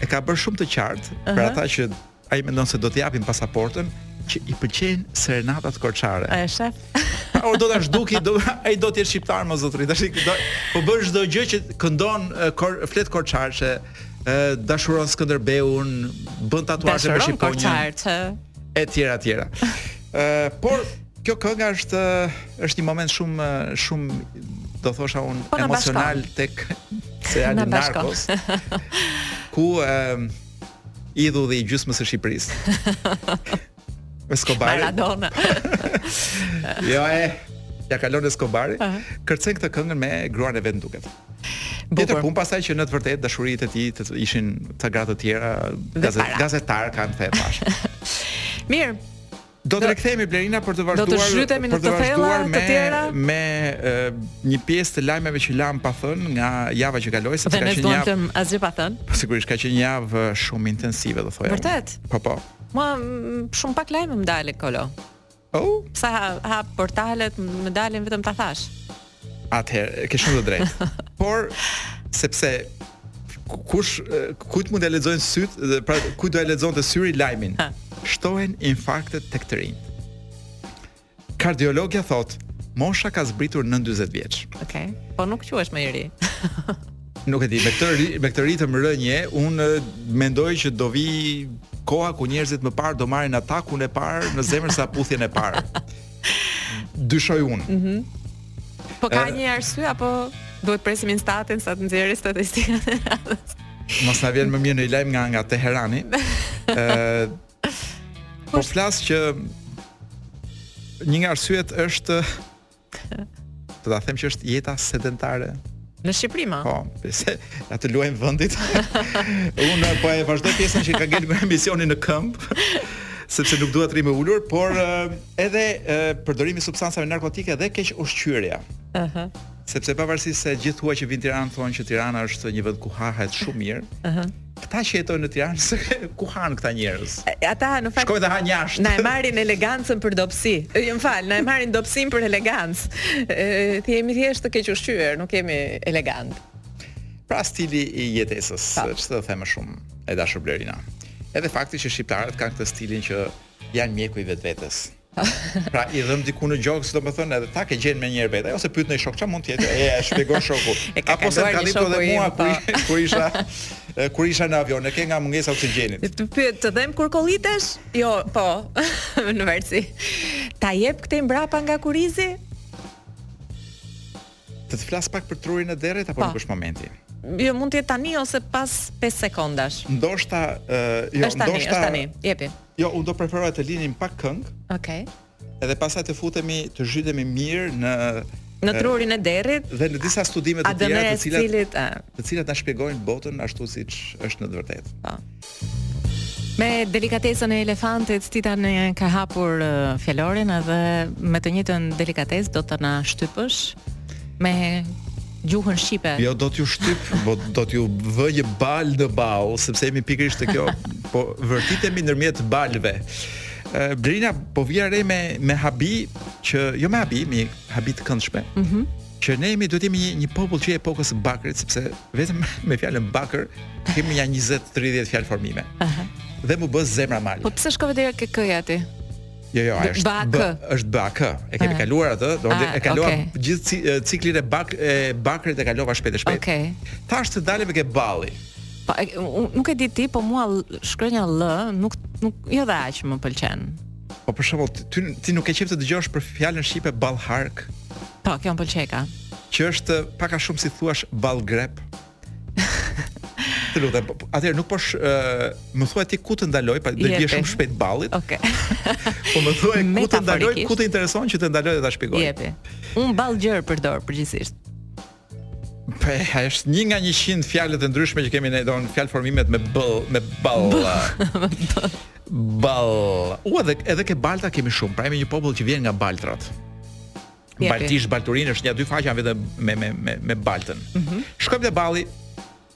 e ka bërë shumë të qartë uh -huh. për ata që Ai mendon se do t'i japin pasaportën që i pëlqejnë serenatat korçare. A e shef? Por do ta zhduki, do ai do të jetë shqiptar mor zotri. Tash do po bën çdo gjë që këndon kor, flet korçarçe, dashuron Skënderbeun, bën tatuazhe me shqiponjën. E tjera, e tjera. Ë, por kjo kënga është është një moment shumë shumë do thosha un po emocional tek seriali Narcos. Ku ë idhulli i gjysmës së Shqipërisë. Escobar. Maradona. jo e. Ia kalon Escobari. Uh -huh. Kërcen këtë këngën me gruan e vet duket. Tjetër pun pasaj që në të vërtetë dashuritë e tij ishin ca gra të tjera, gazet, gazetare kanë thënë tash. Mirë. Do të rikthehemi Blerina për të vazhduar. Do të zhytemi në të thella të tjera me një pjesë të lajmeve që lamë pa thën nga java që kaloi, sepse ka qenë javë. S'lemë asgjë pa thën. Po sigurisht ka qenë javë shumë intensive, do thoja. Vërtet. Po po. Mua shumë pak lajme më dalin kolo. Oh. Sa hap, hap portalet më dalin vetëm thashetheme. Atëherë, ke shumë të drejtë. Por sepse kush kujt mund t'i lexojnë syt dhe pra kujt do e lexonte syri lajmin. Shtohen infarktet tek të rinjtë. Kardiologja thot, mosha ka zbritur nën 40 vjeç. Okej. Okay. Po nuk quhesh më i ri. nuk e di, me këtë me këtë ritëm rënje, un mendoj që do vi koha kur njerëzit më parë do marrin atakun e parë në zemër sa puthjen e parë. Dyshoj unë. Mm -hmm. Po ka një arsye apo duhet presim instatin sa të nxjerrë statistikat e radhës? Mos na vjen më mirë ndonjë lajm nga nga Teherani. Ë Po flas që një nga arsyet është do ta them që është jeta sedentare Në Shqipëri më. Po, pse s'do të luajmë vendit. Unë po e vazhdoj pjesën që ka ngelur nga emisioni në këmbë. sepse nuk dua të rri më ulur, por uh, edhe uh, përdorimi i substancave narkotike dhe keq ushqyerja. Ëh. Uh -huh. Sepse pavarësisht se gjithë të huajt që vin Tiranë thonë që Tirana është një vend ku hahet shumë mirë. Ëh. Uh -huh. Këta që jetojnë në Tiranë se ku hanë këta njerëz. Ata në fakt shkojnë dhe hanë jashtë. Na e marrin elegancën për dobësi. Më fal, na e marrin dobësinë për elegancë. Se jemi thjesht të kequshqyer, nuk jemi elegantë. Pra stili i jetesës, ç'të të them më shumë, e dashur Blerina. Edhe fakti që shqiptarët kanë këtë stilin që janë mjeku i vetvetes. Pra i dhëmb diku në gjoks domethënë edhe ta ke gjen menjëherë vetë ose pyet ndonjë shok çfarë mund të jetë e e shpjegon shoku. e ka Apo s'e ka ditur edhe mua kur, po. kur isha kur isha në avion e ke nga mungesa e oksigjenit. Të pyet të dhëmb kur kollitesh? Jo, po. në versi. Ta jep këtej mbrapa nga kurrizi? Të të flas pak për trurin e derrit apo po. nuk është momenti? Jo, mund të jetë tani ose pas 5 sekondash. Ndoshta, uh, jo, është tani, ndoshta. Është tani, jepi. Jo, unë do preferoja të linim pak këngë. Okej. Okay. Edhe pastaj të futemi, të zhytemi mirë në në trurin e derrit dhe në disa studime të tjera të cilat të cilat na shpjegojnë botën ashtu siç është në të vërtetë. Po. Me delikatesën e elefantit ti tani ke hapur uh, fjalorin edhe me të njëjtën delikatesë do të na shtypësh me gjuhën shqipe. Jo, do t'ju shtyp, po do t'ju vë një ball në ballë, sepse jemi pikërisht te kjo, po vërtitemi ndërmjet ballëve. Blerina po vija re me me habi që jo me habi, me habi të këndshme. Mhm. Mm që ne jemi duhet të jemi një, një popull që e epokës së bakrit, sepse vetëm me fjalën bakër kemi nja 20-30 fjalëformime. Aha. Dhe m'u bë zemra mal. Po pse shkove deri ke këja ti? Jo, jo, ajo është BAK. Është BAK. E kemi ah. kaluar atë, do të ah, e kalova okay. gjithë ciklin e bak e bakrit e kalova shpejt e shpejt. Okej. Okay. Tash të dalim ke balli. Po nuk e di ti, po mua shkronja L nuk nuk edhe aq më pëlqen. Po për shembull, ti ti nuk ke qejf të dëgjosh për fjalën shqipe ballëhark? Po, kjo më pëlqeka. Që është pak a shumë si thuash ballëgrep. Të lutem, po, po, atëherë nuk po sh, uh, më thuaj ti ku të ndaloj, po do ta shoh shpejt ballin. Okej. Okay. po më thuaj ku të ndaloj, ku të intereson që të ndaloj dhe ta shpjegoj. Jepi. Unë ballëgjerë përdor përgjithsisht. Pe, është një nga 100 fjalët e ndryshme që kemi ne don fjalëformimet me b, me ball. ball. U edhe edhe ke balta kemi shumë. Pra jemi një popull që vjen nga baltrat. Jepi. Baltish, balturin është nja dy faqe vetëm me me me me baltën. Mm -hmm. Shkojmë te balli.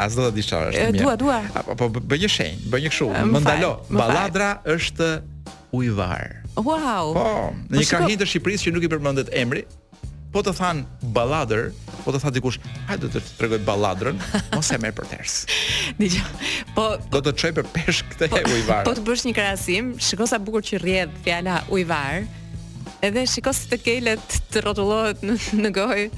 A s'do ta dish çfarë është? E, dua, dua. Apo po bë një shenjë, bë një kështu. Më ndalo. Balladra është ujëvarë. Wow. Po, në po një krahinë të Shqipërisë që nuk i përmendet emri, po të thanë balladër, po të tha dikush, hajde të të tregoj balladrën, mos e merr për ters. Dije, po do të çojë për pesh këtë po, ujëvarë. Po të bësh një krahasim, shikoje sa bukur që rrjedh fjala ujëvarë. Edhe shikoje si të ngelet të rrotullohet në, në gojë.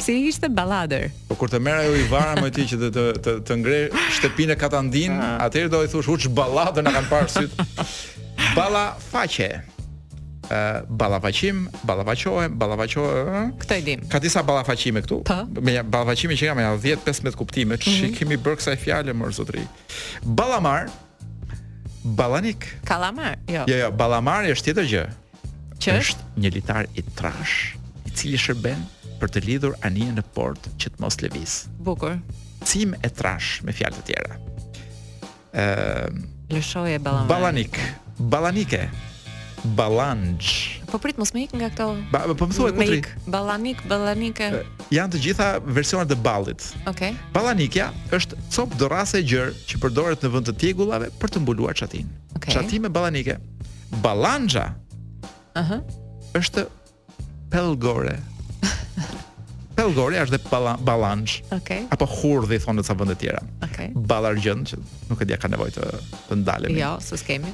Si ishte balladër. Po kur të merr ajo ujvara more ti që të të të, të ngre shtëpinë katandinë, ah. atëherë do i thoshe uh ç'balladër na kanë parë sytë. Ballafaqe. Ë uh, ballafaqim, ballafaqohem, ballafaqohem. Eh? Këtë e dim. Ka disa ballafaqime këtu. Pa? Po. Me ballafaqime që janë me 10-15 kuptime. Mm -hmm. Ç'i kemi bërë kësaj fjale more zotëri. Ballamar, Ballanik. Kalamar, jo. Jo, jo, Ballamari është tjetër gjë. Që është një litar i trashë, i cili shërben për të lidhur anijen në port që të mos lëvizë. Bukur. Cimë e trashë me fjalë të tjera. Ëm, uh, lëshoje ballamar. Ballanik. Ballanike. Ballanç. Po prit mos më ik nga këto. Ba, po më thuaj ku të rri. Ballanik, ballanike. Janë të gjitha versionet e ballit. Okej. Okay. Ballanikja është copë dërrase e gjerë që përdoret në vend të tjegullave për të mbuluar çatinë. Okay. Çati me ballanike. Ballanxha. Aha. Uh -huh. Është Pellgore. Pellgori është dhe ballanç. Okej. Okay. Apo hurdhë i thonë në ca vende të tjera. Okej. Okay. Ballargjend që nuk e di a ka nevojë të të ndalemi. Jo, s'u kemi.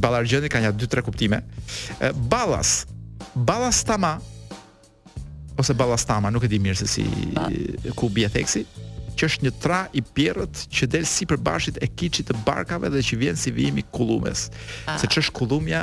Ballargjendi ka nja dy tre kuptime. Ballas. Ballastama ose ballastama, nuk e di mirë se si ba. ku bie theksi që është një tra i pjerrët që del sipër bashit e kiçit të barkave dhe që vjen si vijim i kullumës. Ah. Se ç'është kulluma,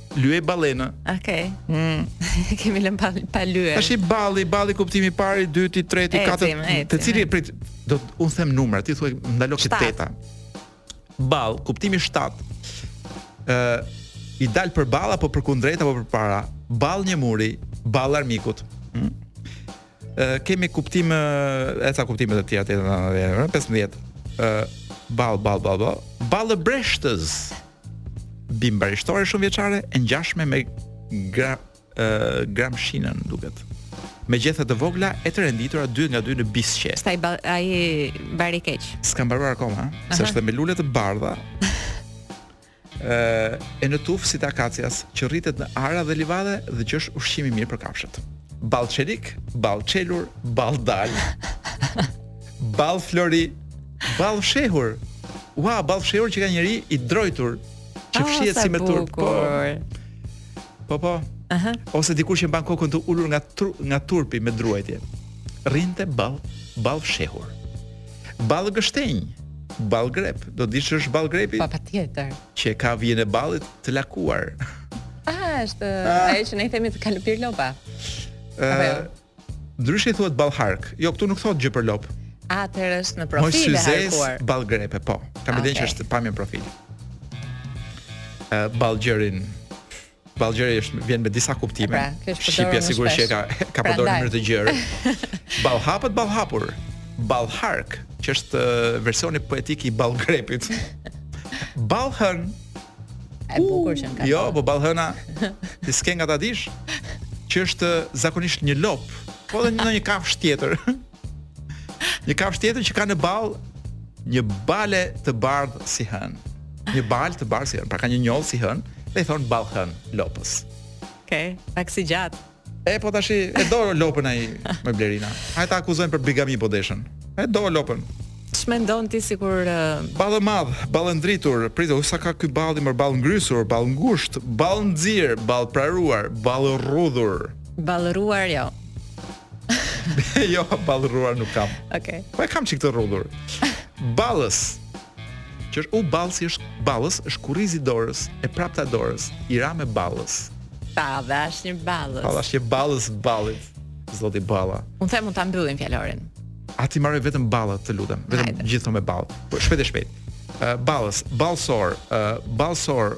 Lye ballinën. Okej. Okay. Mm. Kemi lënë pa, pa lye. Tashi balli, balli kuptimi i parë, i dytë, i tretë, i katërt, te cili prit do t'i unë them numrat, ti thuaj ndalo ke teta. Ballë, kuptimi 7. Ë uh, i dal përballë apo përkundrejt apo përpara. Ballë një muri, ballë armikut. Mm. kemi kuptim e ca kuptime të tjera të tjera të tjera 15 ë ball ball ball ball ballëbreshtës bimë barishtore shumëvjeçare e ngjashme me gra, ë gramshinën duket me gjethe të vogla e të renditura dy nga dy në bisqe. Sa i ba, ai bari keq. S'ka mbaruar akoma, se është me lule të bardha. e në tufë si të akacies, që rritet në ara dhe livadhe dhe që është ushqim i mirë për kafshët. Ballëçelik, ballëçelur, ballëdalë. Ballëflori, ballëfshehur. Ua, ballëfshehur që ka njeri i drojtur që oh, fshihet si me turp. Po. Po po. Aha. Ose dikush që mban kokën të ulur nga tru, nga turpi me druajtje. Rrinte ball, ballëfshehur. Ballëgështenjë, ballëgrep. Do të dish ç'është ballëgrepi? Pa patjetër. Që e ka vijën e ballit të lakuar. Ah, është ah. ajo që ne i themi të ka lëpirë lopa. Ëh. Uh, jo? Ndryshe i thuhet ballëhark. Jo, këtu nuk thotë gjë për lopë. Atëherë është në profil e harkuar. Moj ballëgrepe, po. Kam okay. që është pamje në profil. Ëh, uh, ballëgjerin. Ballgjeri është vjen me disa kuptime. Pra, kjo shqipja sigurisht që e ka përdorur në mënyrë të gjerë. Ballhapët ballhapur. Ballhark, që është uh, versioni poetik i Ballgrepit. Ballhën. E bukur që ka. Jo, po Ballhëna. Ti s'ke nga ta dish? Që është uh, zakonisht një lop, po edhe ndonjë kafsh tjetër. Një kafshë tjetër që ka në ball një bale të bardhë si hën. Një bal të bardhë si hën, pra ka një njollë si hën, dhe i thon ball hën lopës. Okej, okay, pak si gjatë. E po tash e do lopën ai me blerina. Ai ta akuzojnë për bigami po deshën. E do lopën. Ç'mendon ti sikur uh... ballë madh, ballë ndritur, prit sa ka ky balli me ballë ngrysur, ballë ngushtë, ballë nxir, ballë praruar, ballë rrudhur. Ballë rruar jo. jo, ballë rruar nuk kam. Okej. Okay. Po e kam çik të rrudhur. Ballës. Që është u ballë si është ballës, është kurrizi i dorës, e prapta e dorës, i ra me ballës. Ta dhe është një ballës. Ta është një ballës ballit. Zoti balla. Unë them mund ta mbyllim fjalorin. A t'i marr vetëm ballat, të lutem, vetëm gjithë me ballë. Po shpejt e shpejt. Uh, ballës, ballsor, uh, ballsor,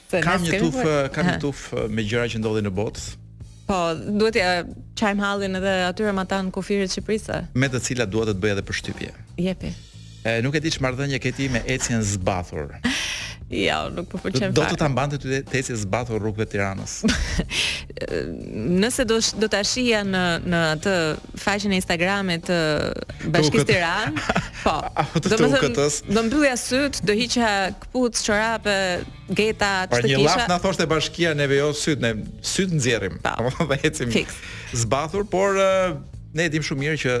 Kam një tuf, kam një tuf me gjëra që ndodhin në botë. Po, duhet t'ia qajm hallin edhe atyre matan kufirit të Shqipërisë. Me të cilat dua të të bëj edhe përshtypje. Jepi. E, nuk e di ç'marrëdhënie ke ti me ecjen zbathur. Ja, nuk më pëlqen fare. Do të ta mbante ty të ecje zbathur rrugëve të Tiranës. Nëse do do ta shihja në në atë faqen e Instagramit të Bashkisë Tiranë, po. Do të thotë, do mbyllja syt, do hiqja Kpucë, çorape, geta, ç'të kisha. Pra po një llaf na thoshte bashkia ne jo syt, ne syt nxjerrim. Po. Apo po ecim. Fiks. Zbathur, por ne e dimë shumë mirë që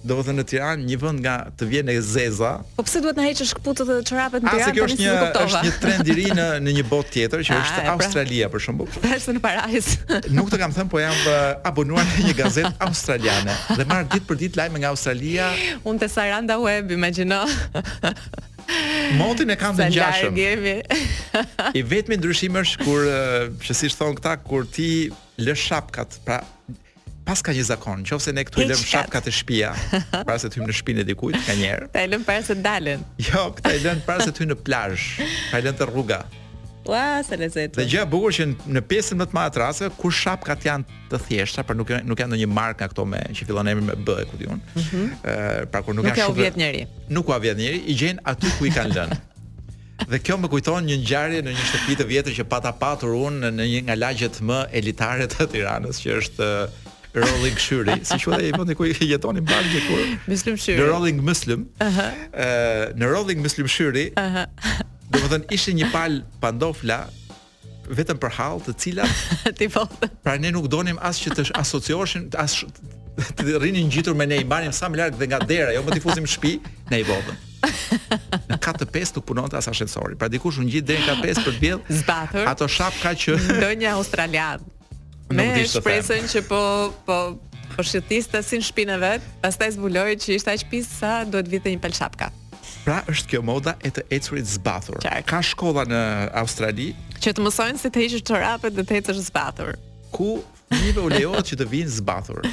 do të thënë në Tiranë një vend nga të vjen e zeza. Po pse duhet na heqësh këpucët dhe çorapet në Tiranë? Kjo është një është një trend i ri në në një botë tjetër që është pra. Australia për shembull. Është në Parajs. Nuk të kam thënë po jam uh, abonuar në një gazetë australiane dhe marr ditë për ditë lajme nga Australia. Unë te Saranda Web imagjino. Motin e kam të ngjashëm. I vetmi ndryshim është kur që siç thon këta kur ti lë shapkat, pra paska një zakon, nëse ne këtu i lëm shapkat te shtëpia, para se të hyjmë në shtëpinë e dikujt, nganjëherë. Ata i lën para se të dalin. Jo, këta i lën para se të hyjnë në plazh, pra i lënë te rruga. Ua, sa lezet. Dhe gjë e bukur që në pjesën më të madhe të rasteve kur shapkat janë të thjeshta, pra nuk janë nuk janë ndonjë markë nga këto me që fillon emri me B e ku di un. Ëh, mm -hmm. uh, pra kur nuk, nuk janë shumë. Nuk ia vjedh njeri. Nuk ia vjedh njeri, i gjen aty ku i kanë lënë. Dhe kjo më kujton një ngjarje në një shtëpi të vjetër që pata patur unë në një nga lagjet më elitare të Tiranës, që është Rolling Shyri, si quhet ai vendi ku jetonit bashkë dikur? Muslim Shyri. Në Rolling Muslim. Ëh. Uh -huh. Në Rolling Muslim Shyri. Ëh. Uh -huh. Domethënë ishte një pal pandofla vetëm për hall të cilat tipo pra ne nuk donim as që të asocioheshim as të rrinin ngjitur me ne i mbanim sa më larg dhe nga dera jo më t'i fusnim në shtëpi na i vodhën në kat të pestë nuk punonte as ashensori pra dikush u ngjit deri në kat pestë për të vjedh zbathur ato shapka që ndonjë australian me shpresën që po po po shëtiste si në shpinë e vet pastaj zbuloi që ishte aq pis sa duhet vishte një palë shapka Pra është kjo moda e të ecurit zbathur. Qartë. Ka shkolla në Australi. Që të mësojnë si të heqësh çorapet dhe të ecësh zbathur. Ku fëmijëve u lejohet që të vijnë zbathur.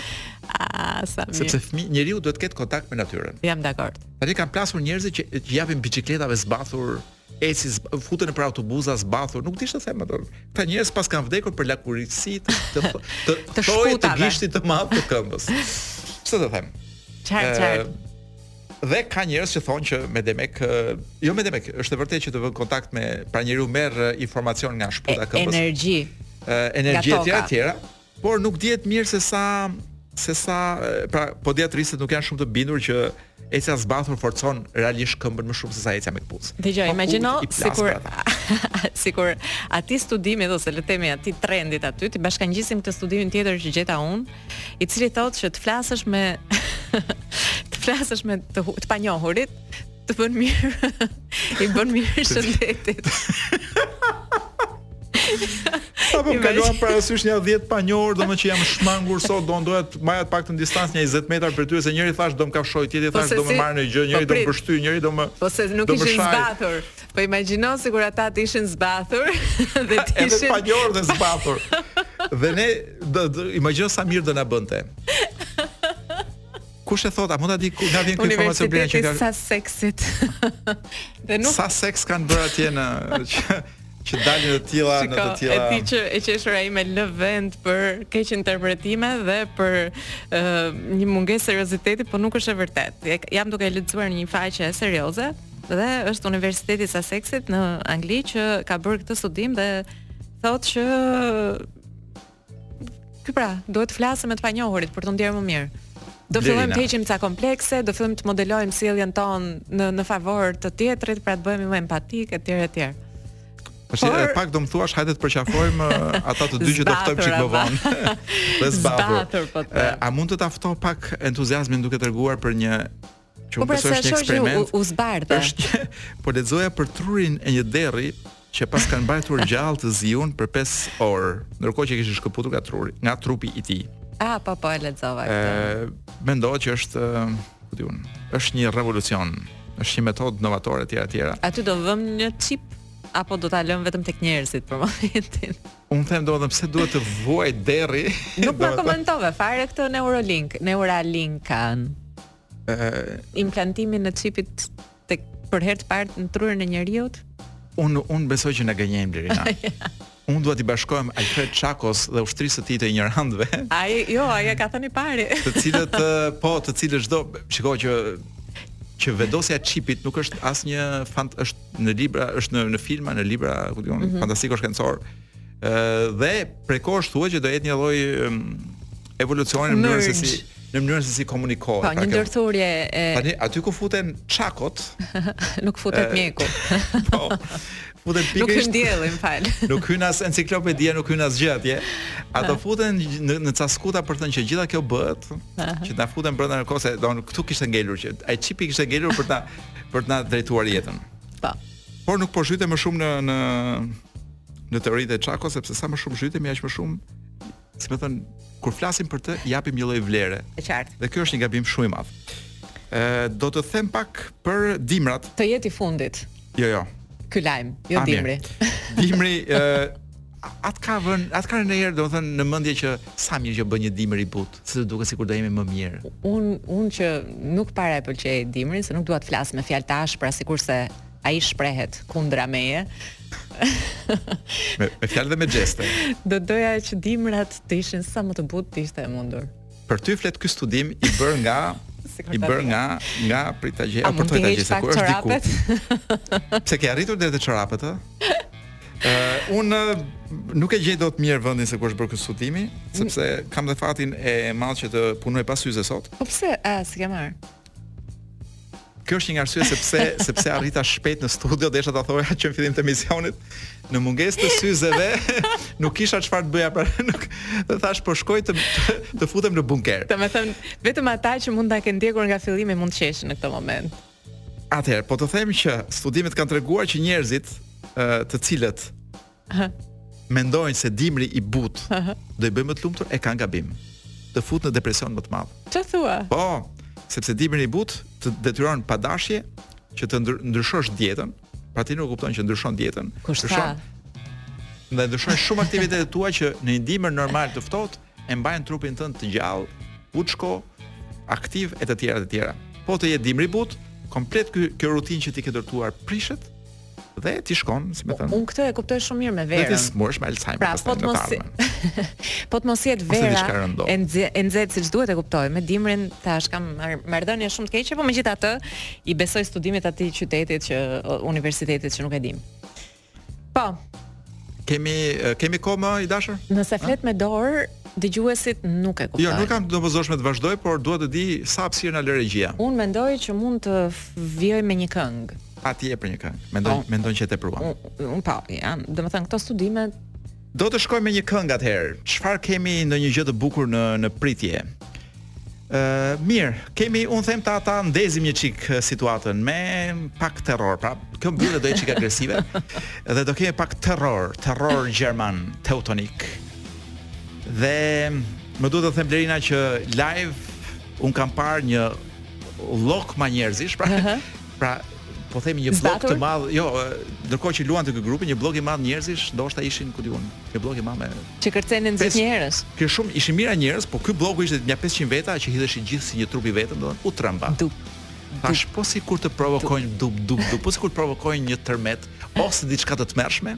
Ah, sa mirë. Sepse fëmi, njeriu duhet të ketë kontakt me natyrën. Jam dakord. Tani kanë plasur njerëzit që, që japin biçikletave zbathur. Eci futen nëpër autobuza zbathur, nuk di ç'të them. Ata. Këta njerëz pas kanë vdekur për lakuriqësi të të të, të, të, të gishtit të madh të këmbës. Ç'të të them? Çfarë çfarë? dhe ka njerëz që thonë që medemek jo medemek është e vërtetë që të vë kontakt me pra njeriu merr informacion nga shputa e këmbës energji energji e tjera tjera Por nuk dihet mirë se sa se sa pra podiatristët nuk janë shumë të bindur që ecja zbathur forcon realisht këmbën më shumë se sa ecja me këpucë. Dëgjo, imagjino sikur sikur atij studimit ose le të themi atij trendit aty t'i bashkangjisim këtë studimin tjetër që gjeta unë, i cili thotë që të flasësh me të flasësh me të, të panjohurit, Të bën mirë. I bën mirë shëndetit. Sapo kaluam parasysh nja 10 të panjohur, domethënë që iu jam shmangur sot, do doja të mbaja të paktën distancë nja 20 metra për ty se njëri thash do më kafshojë, tjetri po thash do më marrë një gjë, njëri po do më pështyjë, njëri do më Po se nuk ishin zbathur. Po imagjino sikur ata të ishin zbathur dhe të ishin Edhe të panjohur dhe zbathur. Dhe ne imagjino sa mirë do na bënte. Kush e thotë, a mund ta di nga vjen ky informacion Blendi? Nga Sussexit. Dhe nuk sa seks kanë bërë atje në që, që dalin të tilla në të tilla. E di që e qeshura ime lë vend për keqinterpretime dhe për uh, një mungesë serioziteti, por nuk është e vërtetë. Jam duke lexuar një faqe serioze dhe është Universiteti i Sussexit në Angli që ka bërë këtë studim dhe thotë që Ky pra, duhet të flasim me të panjohurit për t'u ndjerë më mirë. Do fillojmë të heqim ca komplekse, do fillojmë të modelojmë sjelljen tonë në në favor të tjetrit, pra të bëhemi më empatik etj etj. Po se për pak do më thuash hajde të përqafojmë uh, ata të dy që do ftojmë çik më vonë. Dhe zbathur. Po a mund të ta ftoh pak entuziazmin duke treguar për një Që po pra se është eksperiment. U, u zbardhe. Është po lexoja për trurin e një derri që paskan mbajtur gjallë të ziun për 5 orë, ndërkohë që e kishin shkëputur nga truri, nga trupi i tij. Ah, po po e lexova këtë. Ë, mendohet që është, ku di un, është një revolucion, është një metodë novatore etj etj. Aty do vëmë një çip apo do ta lëmë vetëm tek njerëzit për momentin. Unë them domethënë pse duhet të vuaj derri. Nuk më komentove fare këtë Neuralink, Neuralinkan. implantimin e çipit tek për herë të parë në trurin e njeriut? Un un besoj që na gënjejnë deri diku. Unë dua t'i bashkohem Alfred Çakos dhe ushtrisë së tij të injorantëve. Ai, jo, ai e ka thënë i pari. Të cilët po, të cilët çdo, shikoj që që vendosja e çipit nuk është asnjë fant është në libra, është në në filma, në libra, ku di un, mm -hmm. fantastiko shkencor. Ë dhe prej kohësh thuhet që do jetë një lloj evolucioni në mënyrën se si në mënyrën se si komunikohet. Po, një ndërthurje e Tani aty ku futen çakot, nuk futet mjeku. po. Futen pikërisht. Nuk hyn dielli, më fal. nuk hyn as enciklopedia, nuk hyn asgjë atje. Ato futen në në ca skuta për të thënë që gjitha kjo bëhet, që të na futen brenda në kokë se, domethënë këtu kishte ngelur që ai çipi kishte ngelur për ta për të na drejtuar jetën. Po. Por nuk po zhytem më shumë në në në teoritë e Çakos sepse sa më shumë zhytemi aq më shumë domethënë, kur flasim për të, i japim një lloj vlere. E qartë. Dhe ky është një gabim shumë i madh. Ë do të them pak për dimrat. Të jetë i fundit. Jo, jo. Ky lajm, jo A, dimri. dimri ë atë ka vën, atë ka një herë, domethënë në mendje që sa mirë që bën një dimër i butë, se të duket sikur do jemi më mirë. Un un që nuk para e pëlqej dimrin, se nuk dua të flas me fjalë të ashpra sikurse Ai shprehet kundra meje. me, me fjalë dhe me gjeste. Do doja që dimrat të ishin sa më të butë të ishte e mundur. Për ty flet ky studim i bërë nga i bër nga nga prit ta gjej, prit ta gjej se ku është diku. Pse ke arritur deri te çorapet ë? Uh, unë nuk e gjej dot mirë vendin se ku është bërë ky studimi, sepse kam dhe fatin e madh që të punoj pa syze sot. Po pse? A, s'i ke marr? Kjo është një nga arsyet sepse sepse arrita shpejt në studio, desha ta thoja që në fillim të emisionit, në mungesë të syzeve, nuk kisha çfarë të bëja për nuk dhe thash po shkoj të të futem në bunker. Domethënë, vetëm ata që mund ta kenë ndjekur nga fillimi mund të qeshin në këtë moment. Atëherë, po të them që studimet kanë treguar që njerëzit të cilët mendojnë se dimri i butë do i bëjë më të lumtur e kanë gabim. Të fut në depresion më të madh. Çfarë thua? Po, sepse dimri i butë të detyron pa dashje që të ndryshosh dietën, pra ti nuk e kupton që ndryshon dietën. Kushta. Ndryshon dhe ndryshojnë shumë aktivitete të tua që në një dimër normal të ftohtë e mbajnë trupin tënd të gjallë, uçko, aktiv e të tjera të tjera. Po të jetë dimri but, komplet ky kjo rutinë që ti ke ndërtuar prishet dhe ti shkon, si më thënë. Unë këtë e kuptoj shumë mirë me verën. Ti sëmuresh me Alzheimer. Pra, po të mos po të mos jetë vera e nxehtë, e nxehtë siç duhet e kuptoj. Me dimrin thashë kam marrëdhënie shumë të keqe, por megjithatë i besoj studimit atij qytetit që universitetit që nuk e dim. Po. Kemi kemi kohë më i dashur? Nëse flet me dorë, dëgjuesit nuk e kuptojnë. Jo, nuk kam të domosdoshme të vazhdoj, por dua të di sa hapësirë na lë regjia. Unë mendoj që mund të vijojmë me një këngë. pa ti je për një këngë. Mendoj, po, mendoj që e tepruam. Unë pa, jam. Domethënë këto studime Do të shkojmë me një këngë atëherë. Çfarë kemi ndonjë gjë të bukur në në pritje? Ë, uh, mirë, kemi un them ta ta ndezim një çik situatën me pak terror, pra kjo mbyllet do jetë çik agresive. Dhe do kemi pak terror, terror gjerman, teutonik. Dhe më duhet të them Blerina që live un kam parë një bllok me njerëzish, pra. Uh -huh. Pra po themi një bllok të madh, jo, ndërkohë që luante ky grupi, një bllok i madh njerëzish, ndoshta ishin ku di un, një bllok i madh me që kërcenin gjithë njëherësh. Jo shumë ishin mijëra njerëz, po ky blloku ishte nja 500 veta që hidheshin gjithë si një trup i vetëm, domethënë u trëmba. Dup. Tash po sikur të provokojnë dup dup dup, po sikur të provokojnë një tërmet ose diçka të tmerrshme.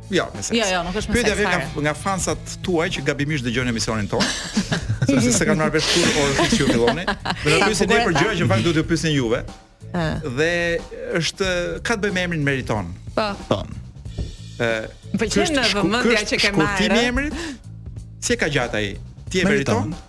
Jo, me seks. Jo, jo, nuk është me seks. Pyetja vjen nga fansat tuaj që gabimisht dëgjojnë emisionin tonë. Sepse s'e kanë marrë vesh ku orë fiks ju filloni. Do të pyesin ne për gjëra që fakt duhet t'ju pyesin juve. Dhe është ka të bëjë me emrin Meriton. Po. Po. Ë, pëlqen vëmendja që ke marrë. Shkurtimi i emrit? Si e ka gjatë ai? Ti e meriton?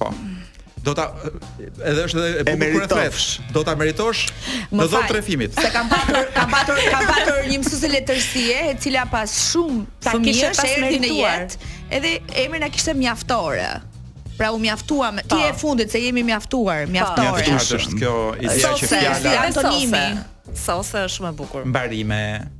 Po. Do ta edhe është edhe e bukur e thresh. Do ta meritosh në zonë trefimit. Se kam patur kam patur kam patur një mësuese letërsie e cila pas shumë fëmijësh erdhi në jetë, edhe emrin e kishte mjaftore. Pra u mjaftuam, ti e fundit se jemi mjaftuar, mjaftore. Mjaftuar është kjo ideja që fjala antonimi. Sose është shumë e bukur. Mbarime.